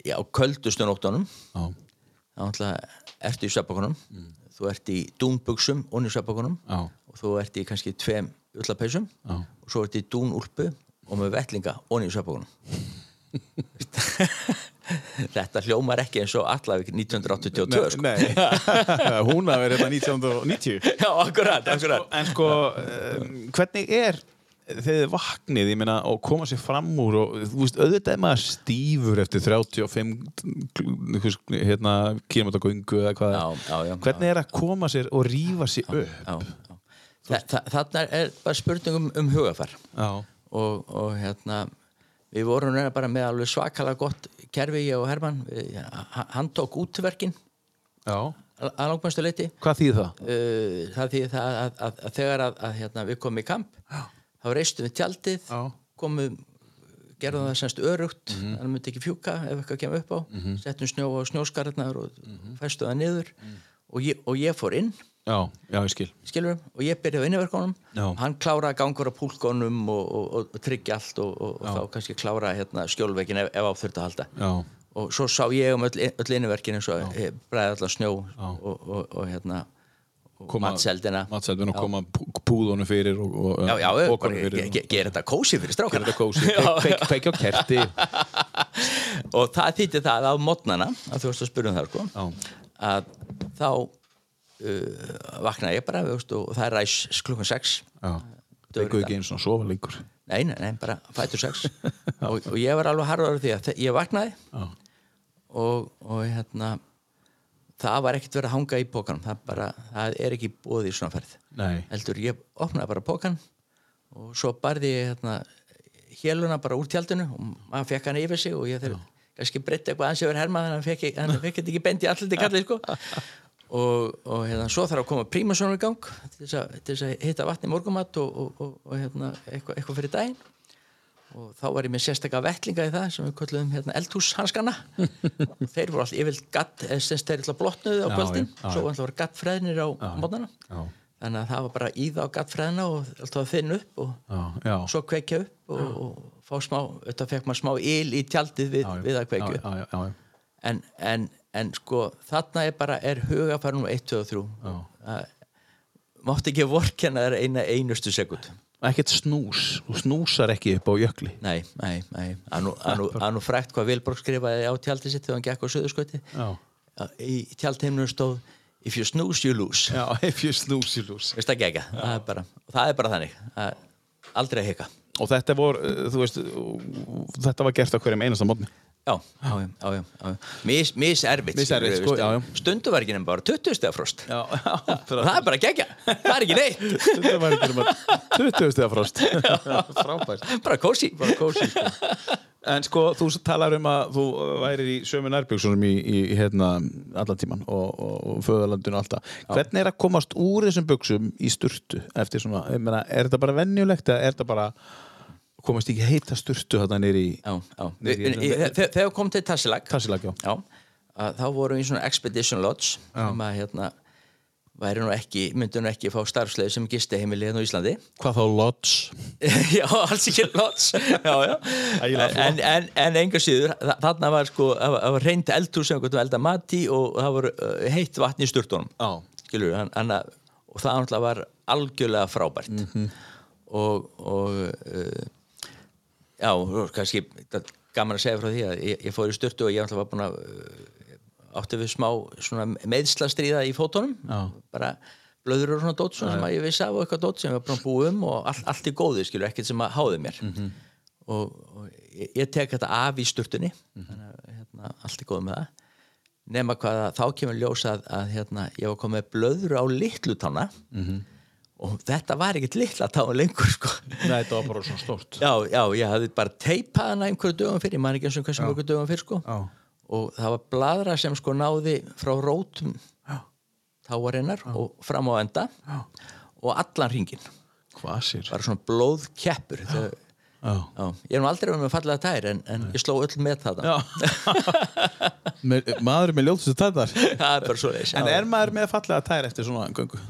já, köldustu nóttunum. Já, þá náttúrulega ertu í sveppakonum þú ert í dúnbuxum onni sveppakonum já, og þú ert í kannski tveim ullapeysum. Já. og svo ert í dúnúlpu og með vettlinga onni sveppakonum þetta hljómar ekki eins og Allavík 1982 sko. Nei, hún að vera hérna 1990 já, akkurat, akkurat. En sko, um, hvernig er þegar þið vaknið, meina, og koma sér fram úr og, þú veist, auðvitað er maður stífur eftir 35 kl- hérna, kílómetra göngu eða hvað. Já, já, já, hvernig er að koma sér og rífa sér upp? já, já. Þa, þa, þarna er bara spurning um, um hugafar Já, og, og hérna við vorum bara með alveg svakalega gott kerfi ég og Hermann. Við, hann- tók útverkin já, að langmæstu leiti hvað þýð það? uh, það því það að, að, að þegar að, að hérna, við komum í kamp þá reistum við tjaldið Já. komum gerðum það semst örugt þannig að myndi ekki fjúka ef eitthvað kemur upp á. Settum snjó á snjóskarðnar og mm -hmm. festu það niður. Og, ég, og ég fór inn. Já, já, ég skil. Skilur og ég byrjaði á inniverkunum. Já. hann kláraði gangur á púlkonum og, og, og, og tryggja allt og, og, þá kannski kláraði hérna, skjólveikin ef, ef á þurfti að halda. Já, og svo sá ég um öll, öll inniverkin eins og bræði allan snjó og, og, og hérna og matseldina. matseldun og koma pú- púðunum fyrir og, og já, já, bara, fyrir. ge, ge, gera þetta kósi fyrir Gera strákana þetta kósi, kveik- kveikja á kerti. Og það þýtti það á modnana að þú veist að spyrja um það sko, að þá uh, vaknaði ég bara veist, og það er ræs klukkan 6 Já, veiku ekki einu svona sofa lengur. Nei, nei, nei, bara fætur 6 og, og ég var alveg harður því að ég vaknaði og, og hérna það var ekkert verið að hanga í pókanum það, bara, það er ekki búið í svona ferð. Nei. Heldur ég opnaði bara pókan og svo barði ég hérna héluna bara úr tjaldinu og maður fekk hann yfir sig og ég þegar kannski breytti eitthvað ansið verið herma þannig að hann fekk, ekki- bendi allir kallið sko. Og, og hérna svo þarf að koma prímasónur í gang til þess að, til að hitta vatni morgumatt og, og, og, og hérna eitthvað, eitthvað fyrir daginn og þá var ég með sérstakka vettlinga í það sem við köllum hérna eldhúshanskana. Og þeir voru alltaf yfirlt gatt eða sem þeir alltaf blotnuðu á kvöldin já, já. svo alltaf voru gattfræðinir á mótana þannig að það var bara í það á gattfræðina og alltaf að finna upp og já, já. svo kveikja upp og, og fá smá, þetta fekk maður smá il í tjaldið við, við að kveikja upp. Já, já, já, já. en, en, en sko þarna er bara er hugafærnum 1, 2 og 3 Já. Það- mátti ekki vorkenna þær eina einustu sekund Ekkert snús, þú snúsar ekki upp á jökli. Nei, nei, nei. Það er nú- frækt hvað Vilborg skrifaði á tjaldið sitt þegar hann gekk á söðuskoti Já, í tjaldheimnum stóð if you snooze you lose. Já if you snooze you lose. Veist það ekki ekki, það er bara, og það er bara þannig. Aldrei að hika. Og þetta vor, þú veist, þetta var gert á hverjum einasta mótni Já, já, já, já. Mis, mis erfitt Miserfitt, sko. Stundu var ekki nefn bara 20 stegar frost. Já, já og það er bara gegja, það er ekki neitt. Þetta var ekki nema 20 stiga frost. Frábært. Bara kósi Bara kósi sko. En sko, þú talar um að þú værir í sömu nærbyggsonum í, í hérna allan tíman og, og, og föðalandinu og alltaf. Hvernig er að komast úr þessum buksum í sturtu eftir svona, ég meina, er þetta bara venjulegt eða er þetta bara komast ekki heita sturtu í- þe- Þegar kom til Tassilag að þá vorum við í svona Expedition Lodge sem að hérna væri nú ekki, myndi nú ekki fá starfsleið sem gisti heimili hérna á Íslandi. Hvað þá lodge? já, alls ekki lots já, já. En, en, en enga síður þa- þarna var sko, það var- var reynd eldhús sem við elda mat í og það var heitt vatn í sturtunum. Skilur hann, hann að, og það var algjörlega frábært. Mhm. og, og uh, já, kannski gaman að segja frá því að ég, ég fór í sturtu og ég var búin að uh, átti við smá svona meðslastríða í fótunum Já. bara blöður og svona dót svona sem að ég vissi af og eitthvað dót sem ég var bara búið um og all, allt í góðu skilur, ekkert sem að háði mér Mhm. og, og ég, ég tek þetta af í sturtunni þannig að hérna, allt í góðu með það nema hvað að þá kemur ljós að, að hérna, ég var komið blöður á litlu tána Mhm. Og þetta var ekkert litla tána lengur sko. Nei, þetta var bara svona stórt. já, já, ég hafði bara teipað hana einhverju dögum fyrir, ég man ekki eins og hversu mörgur dögum fyrir sko. Já. og það var bladra sem sko náði frá rótum táarinnar og fram á enda Já. og allan ringin Hvað sér? bara svona blóðkeppur já. Já. Já. ég er nú aldrei verið með fallega tær en, en ég sló öll með það maður er með er svo leis En er maður með fallega tær eftir svona göngu?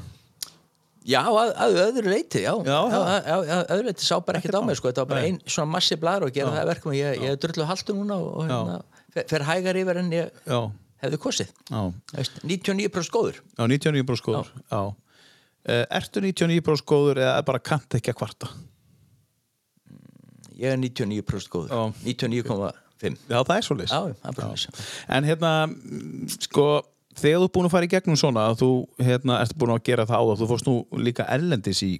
Já, að, að öðru leiti já, Já, já. að, að, öðru leiti sá bara ekkert á mig sko. þetta var bara ein svona massi bladra og gera það að verkum ég, ég er drullu haldur núna og, og hérna, fer, fer hægar yfir en ég Já. hefði kosið Já. Veist, 99% góður Já, 99 bróðs góður. Já. Uh, ertu 99 bróðs góður eða bara kant ekki að kvarta? ég er 99% góður Já. 99,5 Já, það er svo leys. já, það er leys En hérna, mm, sko, þegar þú er búin að fara í gegnum svona, þú hérna, ert búin að gera það á það, þú fórst nú líka erlendis í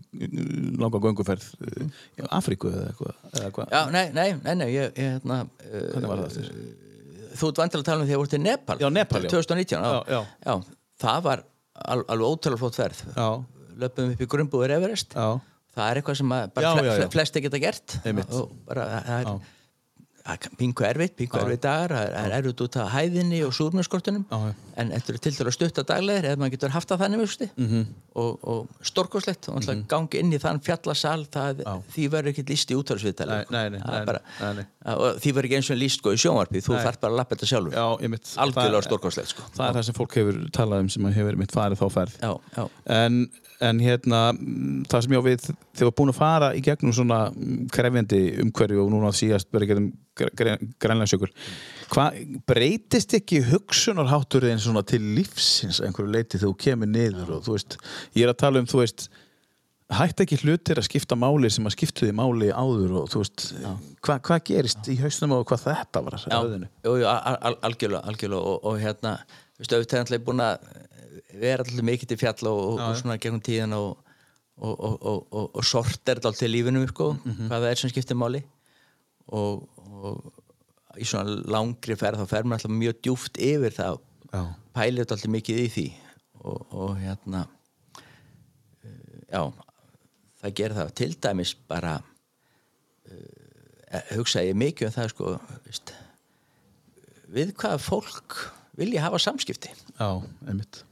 langa gönguferð mm. í Afríku eða eitthvað. Já, nei, nei, nei, nei ég, ég hérna Hvernig var það aftur? uh, Þú ert vantilega að tala um því að þú ert í Nepal Já, Nepal, já. 2019, já, Já, já. það var al, alveg ótrúlega flott ferð Já, Löpum upp í grunnbúður Everest já, Það er eitthvað sem að bara fle, flesti geta gert Einmitt. og bara, það er, pingu erfitt, pingu erfitt dagar það er- er erfitt út af hæðinni og súrmjörskortunum en þetta eru til dæla stutta daglegir eða maður getur haft það þannig mm. -hmm. og, og stórkoslegt og mm gangi inn í þann fjallasal það, því verður ekkert líst í nei. og því verður ekki eins og líst sko í sjónvarpið, þú þarf bara að lappa þetta sjálfur. Algjörlega það, stórkoslegt sko. það er það sem fólk hefur talað um sem hefur mitt farið þá ferð. Já, já, en, en hérna það sem ég á við þegar búin að fara í gegnum svona mm, krefjandi umhverju og núna síðast verið getum grænlænsjökul hvað breytist ekki hugsunarhátturinn svona til lífsins einhverju leiti þegar þú kemur niður og þú veist, ég er að tala um þú veist hætt ekki hlutir að skipta máli sem að skiptu því máli áður og þú veist, hva, hvað gerist í hausnum og hvað þetta var já, jú, jú, al, al, algjörlega, algjörlega og, og hérna, veistu, auðvitað er alltaf búin að vera alltaf mikið til fjall og, og, og svona gegnum tíðan og, og, og, og, og, og sorter alltaf til lífinu sko, hvað það er sem skiptir máli. Og, og í svona langri ferð þá fer maður alltaf mjög djúft yfir það Já. pælir þetta alltaf mikið í því og, og hérna uh, já það gerir það til dæmis bara uh, hugsa ég mikið um það sko veist, við hvaða fólk vil ég hafa samskipti Já, einmitt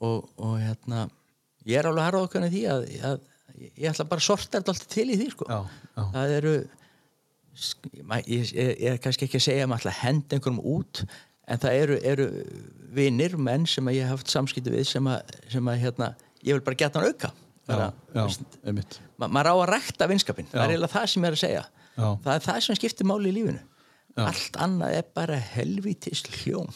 og, og hérna ég er alveg harða okkar í því að, að ég ætla bara að sorta þetta alltaf til í því sko. Já, já. það eru ég, er kannski ekki að segja að maður ætla að henda einhverjum út en það eru, eru vinnir, menn sem að ég hef haft samskipti við sem að, sem að hérna, ég vil bara geta hann auka. Já, já, einmitt. ma maður á að rækta vinskapin það er eiginlega það sem ég er að segja. Já. það er það sem skiptir máli í lífinu. Allt annað er bara helvítis hljóm.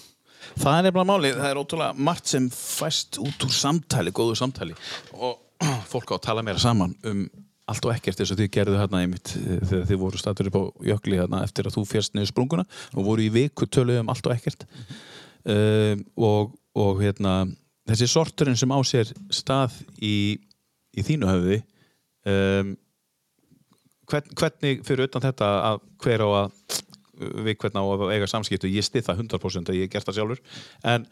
Það er nefnilega málið, það er ótrúlega margt sem fæst út úr samtali, góðu samtali. Og fólk á að tala meira saman um allt og ekkert eins og þið gerðu hérna einmitt eh, þegar þið voru statur upp á jökli hérna eftir að þú fjast niður sprunguna. Og voru í viku töluð um allt og ekkert. Uh, og, og hérna þessi sorturinn sem á sér stað í, í þínu höfði um, hvern, hvernig fyrir utan þetta að hver á að við hvernig á að eiga samskiptu ég stið það 100% að ég gert það sjálfur en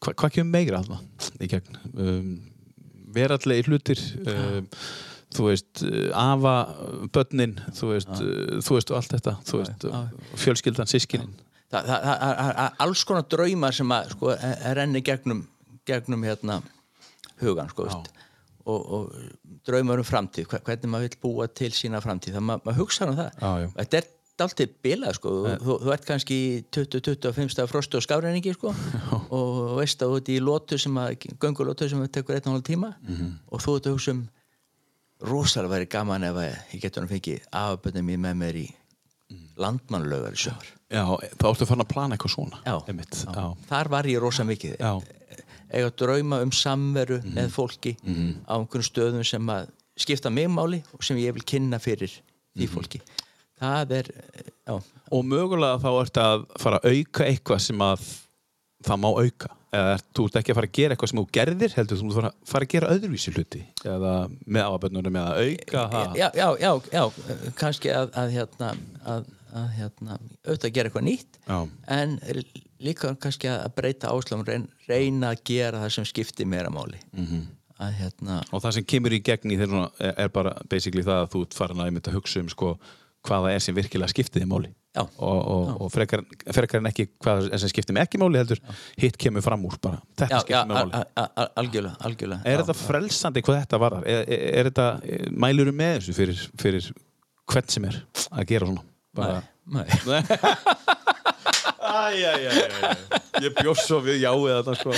hva, hvað kemur meira það í gegn? Um, verallegi hlutir um, þú veist, uh, afa börnin, þú veist, uh, þú veist og allt þetta, þú veist, já. fjölskyldan sískinin, það, það, það, það, það er alls konar drauma sem að sko, renni gegnum, gegnum hérna, hugan sko, veist. og, og draumar um framtíð hve- hvernig maður vil búa til sína framtíð það maður ma hugsa um það já. þetta er alltaf bilað sko. þú, þú ert kannski í 20-25 stað frostu og skafræningi sko. og veist að þú ert í lótu sem að göngulótu sem að tekur einn og hálf tíma Mhm. og þú ert að hugsa um rosalega væri gaman ef að ég getur hann fengið afböndum mér með mér í landmannlaugar í sömur já, þá ertu farin að plana eitthvað svona Já, já. þar var ég rosa mikið Já. eiga drauma um samveru Mhm. með fólki á einhvern stöðum sem að skipta mig máli og sem ég vil kynna fyrir því Mhm. fólki það er já, og mögulega þá ertu að fara að auka eitthvað sem að það má auka eða þú ert ekki að fara að gera eitthvað sem þú gerðir heldur þú að fara, að gera öðruvísi hluti eða með afaböndunum eða auka já, já, já, já kannski að, að hérna að, að hérna, auðvitað að gera eitthvað nýtt Já. en líka kannski að breyta reyn, reyna að gera það sem skiptir meira máli Mhm. -hmm. að hérna og það sem kemur í gegn í þeirra svona er, bara basically það að þú farin að hugsa um sko, hvaða er sem virkilega skiptið í máli Já. og, og, og frekar, frekar en ekki hvað sem skiptið mig ekki máli heldur hitt kemur fram úr bara þetta já, já, skiptir mig máli al- al- al- algjörlega, algjörlega Er já. þetta frelsandi hvað þetta varðar? Er, er, er þetta, mælurum með þessu fyrir, fyrir hvern sem er að gera svona? Bara... Nei. Æj, æj, æj, ég bjóst svo við jáið þetta sko.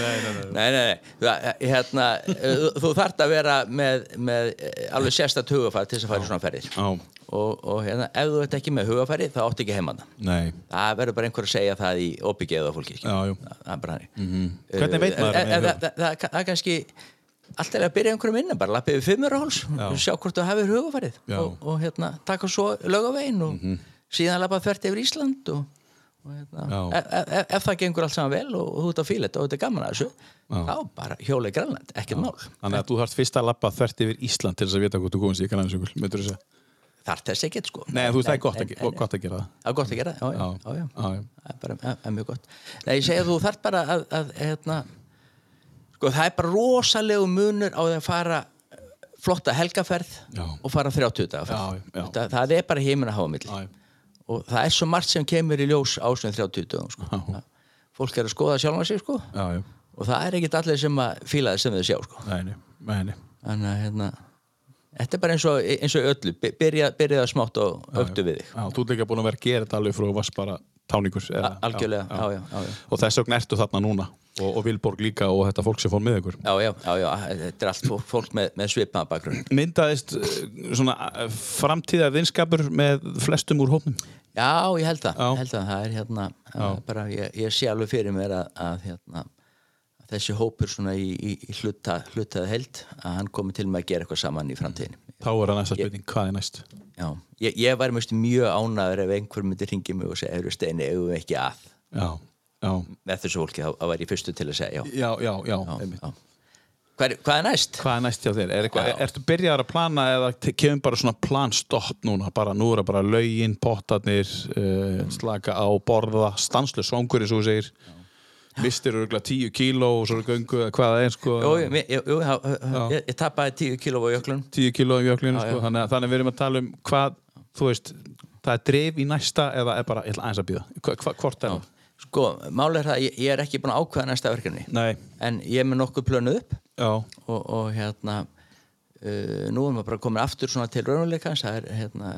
nei, nei, nei. Nei, nei, nei, hérna, þú, þú þarft að vera með, með eh, alveg sérstætt hugafæri til þess að fara í svona ferðir Já, og, og hérna, ef þú ert ekki með hugafæri þá áttu ekki heimann það verður bara einhver að segja það í óbyggjaðu fólki. Já, það, það er bara hannig Mhm. Hvernig veit maður Eh, með eh, huga? það, það, það, það er kannski allt er að byrja einhverjum innan bara lappa yfir fimmuraháls sjá hvort þú hafið hugafærið Já. Og, og hérna, taka svo lögavegin og síðan lappa þvert yfir Ísland og, og hérna, Já. ef, ef, ef það gengur allt saman vel og, þú ert að fíla þetta og þetta er gaman að þessu þá bara hjóla í Grænland, ekkert mál Þannig að þú þarft fyrst að lappa þvert yfir Ísland til þess að vita hvort þú komast í kannaðinsökul, myndur þú segja? Þar þess ekkert sko Nei, þú veist það er gott, En- að, en- gott að gera það. Það er gott að gera, já, já, Já. já, já. Það er bara það er mjög gott. Nei, ég segi að þú þarf bara að, að hérna, sko, það er bara rosalegu munur á því að fara flotta helgaferð og fara 30 daga Já, já. það, það er bara heiminn að hafa já. og það er svo margt sem kemur í ljós ásveg 30 dagum sko. Það- fólk er að skoða sjálfa sig sko. Og það er ekkit allir sem að fíla það sem þau sjá sko. nei, nei, nei. þannig að hérna Þetta er bara eins og, eins og öllu, By- byrja, byrja smátt og auktu við þig. Já, þú ert líka búin að vera að gera þetta alveg frá þú varst bara eða, Algjörlega, já, já, já, já. Og þess vegna ertu þarna núna. Og, og Vilborg líka og þetta fólk sem fór með ykkur. Já, já, já, já, þetta er allt fólk, fólk með, með svipaða bakgrunn. Myndaðist eh, svona eh, framtíðar vinskapur með flestum úr hópnum? Já, ég held það, held það, það er hérna, er bara, ég, ég sé alveg fyrir mér að, að hérna, að þessi hópur svona í, í, hluta, hlutað held, að hann komi til með að gera eitthvað saman í framtíðinni. Þá er það næsta spurning, hvað er næst? Já, ég, ég var mjög, mjög ánæður ef einhver myndi ringi mig og segja, eru steini, við ekki að Já, já, með þessu fólki, þá var ég fyrstu til að segja já. já, já, já. Hvað, er, hvað er næst? Hvað er næst hjá þér? Er já. ertu byrjaðar að plana eða kemur bara svona planstopp núna? Bara nú er það bara lögin, pottarnir, uh, slaka á, borða, stanslu songur eins og þú segir. Mistir örgulega 10 kíló og svo göngu eða hvað það er sko. Jú, ég, jú, já, ég, ég tapaði 10 kíló á jöklun 10 kíló í jöklinu Já, sko. Þannig, að- þannig við erum að tala um hvað, þú veist, það er drif í næsta eða er bara, aðeins að býða. Hvort er það? Sko, máli er það, að ég, ég er ekki búin að ákveða næsta verkefni Nei, en ég er með nokkuð plönuð upp og, og hérna uh, nú er maður bara komin aftur svona til raunveruleikans það er hérna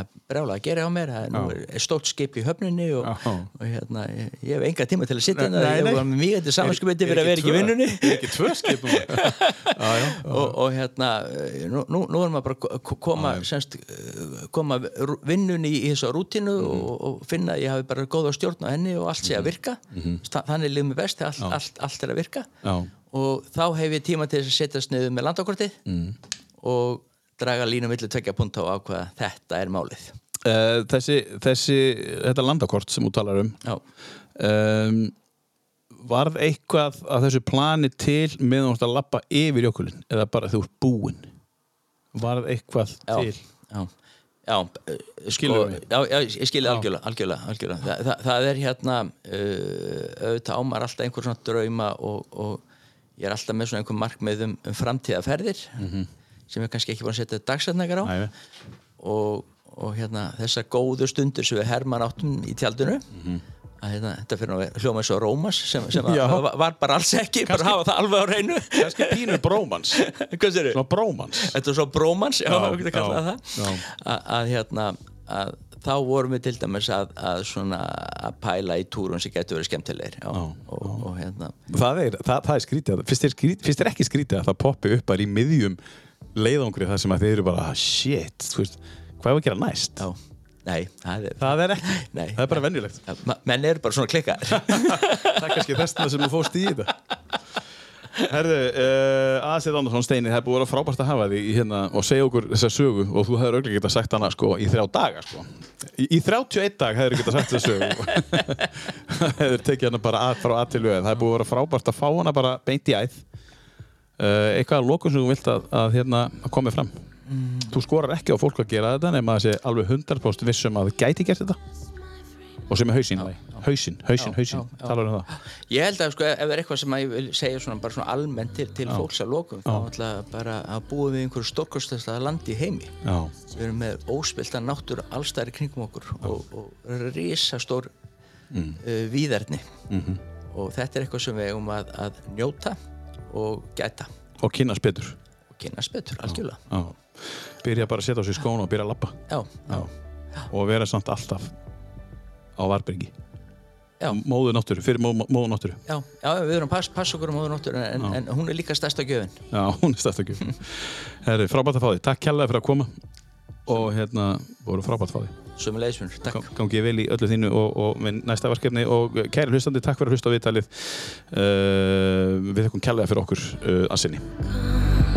að brjála að gera á mér það er, er, er stórt skip í höfninni og, Já. og hérna, ég, ég hef enga tíma til að sitja hérna, var með mjög til samanskupið fyrir að vera ekki í vinnunni Er ekki tvö skipum? já, já. og, og hérna eh, nú, nú, er maður bara koma, semst, eh, koma vinnunni í, þessu rútínu Mhm. og, og finna að ég hafi bara góða stjórn á henni og allt sé að virka Mhm. Þa- þannig líður mér best allt, allt, allt er að virka Já. Og þá hef ég tíma til þess að setjast niður með landakortið Mm. og draga línu milli tvekja punta og ákvaða þetta er málið. Uh, þessi, þessi, þetta landakort sem þú talar um um, varð eitthvað af þessu plani til meðan þú ert að lappa yfir jökulinn eða bara þú ert búinn? Varð eitthvað já, til? Já, já eh, mig? já, já, ég skilja algjörlega, algjörlega, algjörlega. Þa, það, það er hérna uh, auðvitað ámar alltaf einhver svona drauma og, og ég er alltaf með svona einhver markmið um, um framtíðaferðir sem ég kannski ekki búin að setja dagsætningar á. Æ, og, og hérna þessar góðu stundir sem við herman áttum í tjaldinu að hérna, þetta fyrir að hljóma eins og Rómas sem, sem að, var, bara alls ekki bara hafa það alveg á reynu kannski pínur brómans. Svona brómans. Þetta er svo brómans, já, Já, já, að hérna að þá vorum við til dæmis að, að svona að pæla í túrum sem getur verið skemmtilegir já, og, og hérna. Það er, það, það er skrítið. Finnst þér, skrítið, finnst þér ekki skrítið að það poppi upp bara í miðjum leiðangri þar sem að þeir eru bara "Ah, shit, veist, hvað er að gera næst? Já, nei, það er það er ekki, Nei. það er bara ma- menn eru bara svona klikkaðir það er kannski þessna sem þú fóst í þetta Herðu, uh, Aðsett Andersson Steini, það er búið að vera frábært að hafa því hérna, og segja okkur þessa sögu og þú hefur auðvitað getað sagt hana sko, í þrjá daga sko. í, í 31 dag hefur getað sagt þessa sögu. Hefur tekið hana bara að, frá að til við það er búið að vera frábært að fá hana bara beint í æð. Uh, eitthvað að lokum sem þú vilt að, að, hérna, að komi fram? Þú skorar ekki á fólk að gera þetta nema að sé alveg 100% vissum að það gæti gert þetta og sem er hausinn. Hausinn, hausinn, Já, hausinn. já, já. um það. Ég held að sko, ef það er eitthvað sem ég vil segja svona, bara svona almennt til, til fólks að lokum þá ætla bara að búa við einhverju stórkostasta landi í heimi. Já, við erum með óspilta náttúru allstæðir kringum okkur og, og risastór mm. uh, víðerni. Mhm. og þetta er eitthvað sem við eigum að, að njóta og gæta. Og kynast betur. Og kynast betur, algjörlega. Já. Byrja bara að setja á sig skóna og byrja að lappa já, já, og vera samt alltaf á Varbergi. Já, Móðu náttúru, fyrir móðu, móðu náttúru. Já, já við erum að pass, passa okkur á móður náttúru en, en hún er líka stærsta gjöfin. Já, hún er stætt ekki Herri, frábært að fá því, takk kærlega fyrir að koma. Og hérna, voru frábært að fá því er leiðismunur, takk. Gang- Gangi vel í öllu þínu og, og minn næsta verkefni. Og kæri hlustandi, takk fyrir að hlusta á viðtalið. Uh, við þekkum kærlega fyrir okkur uh, að sinni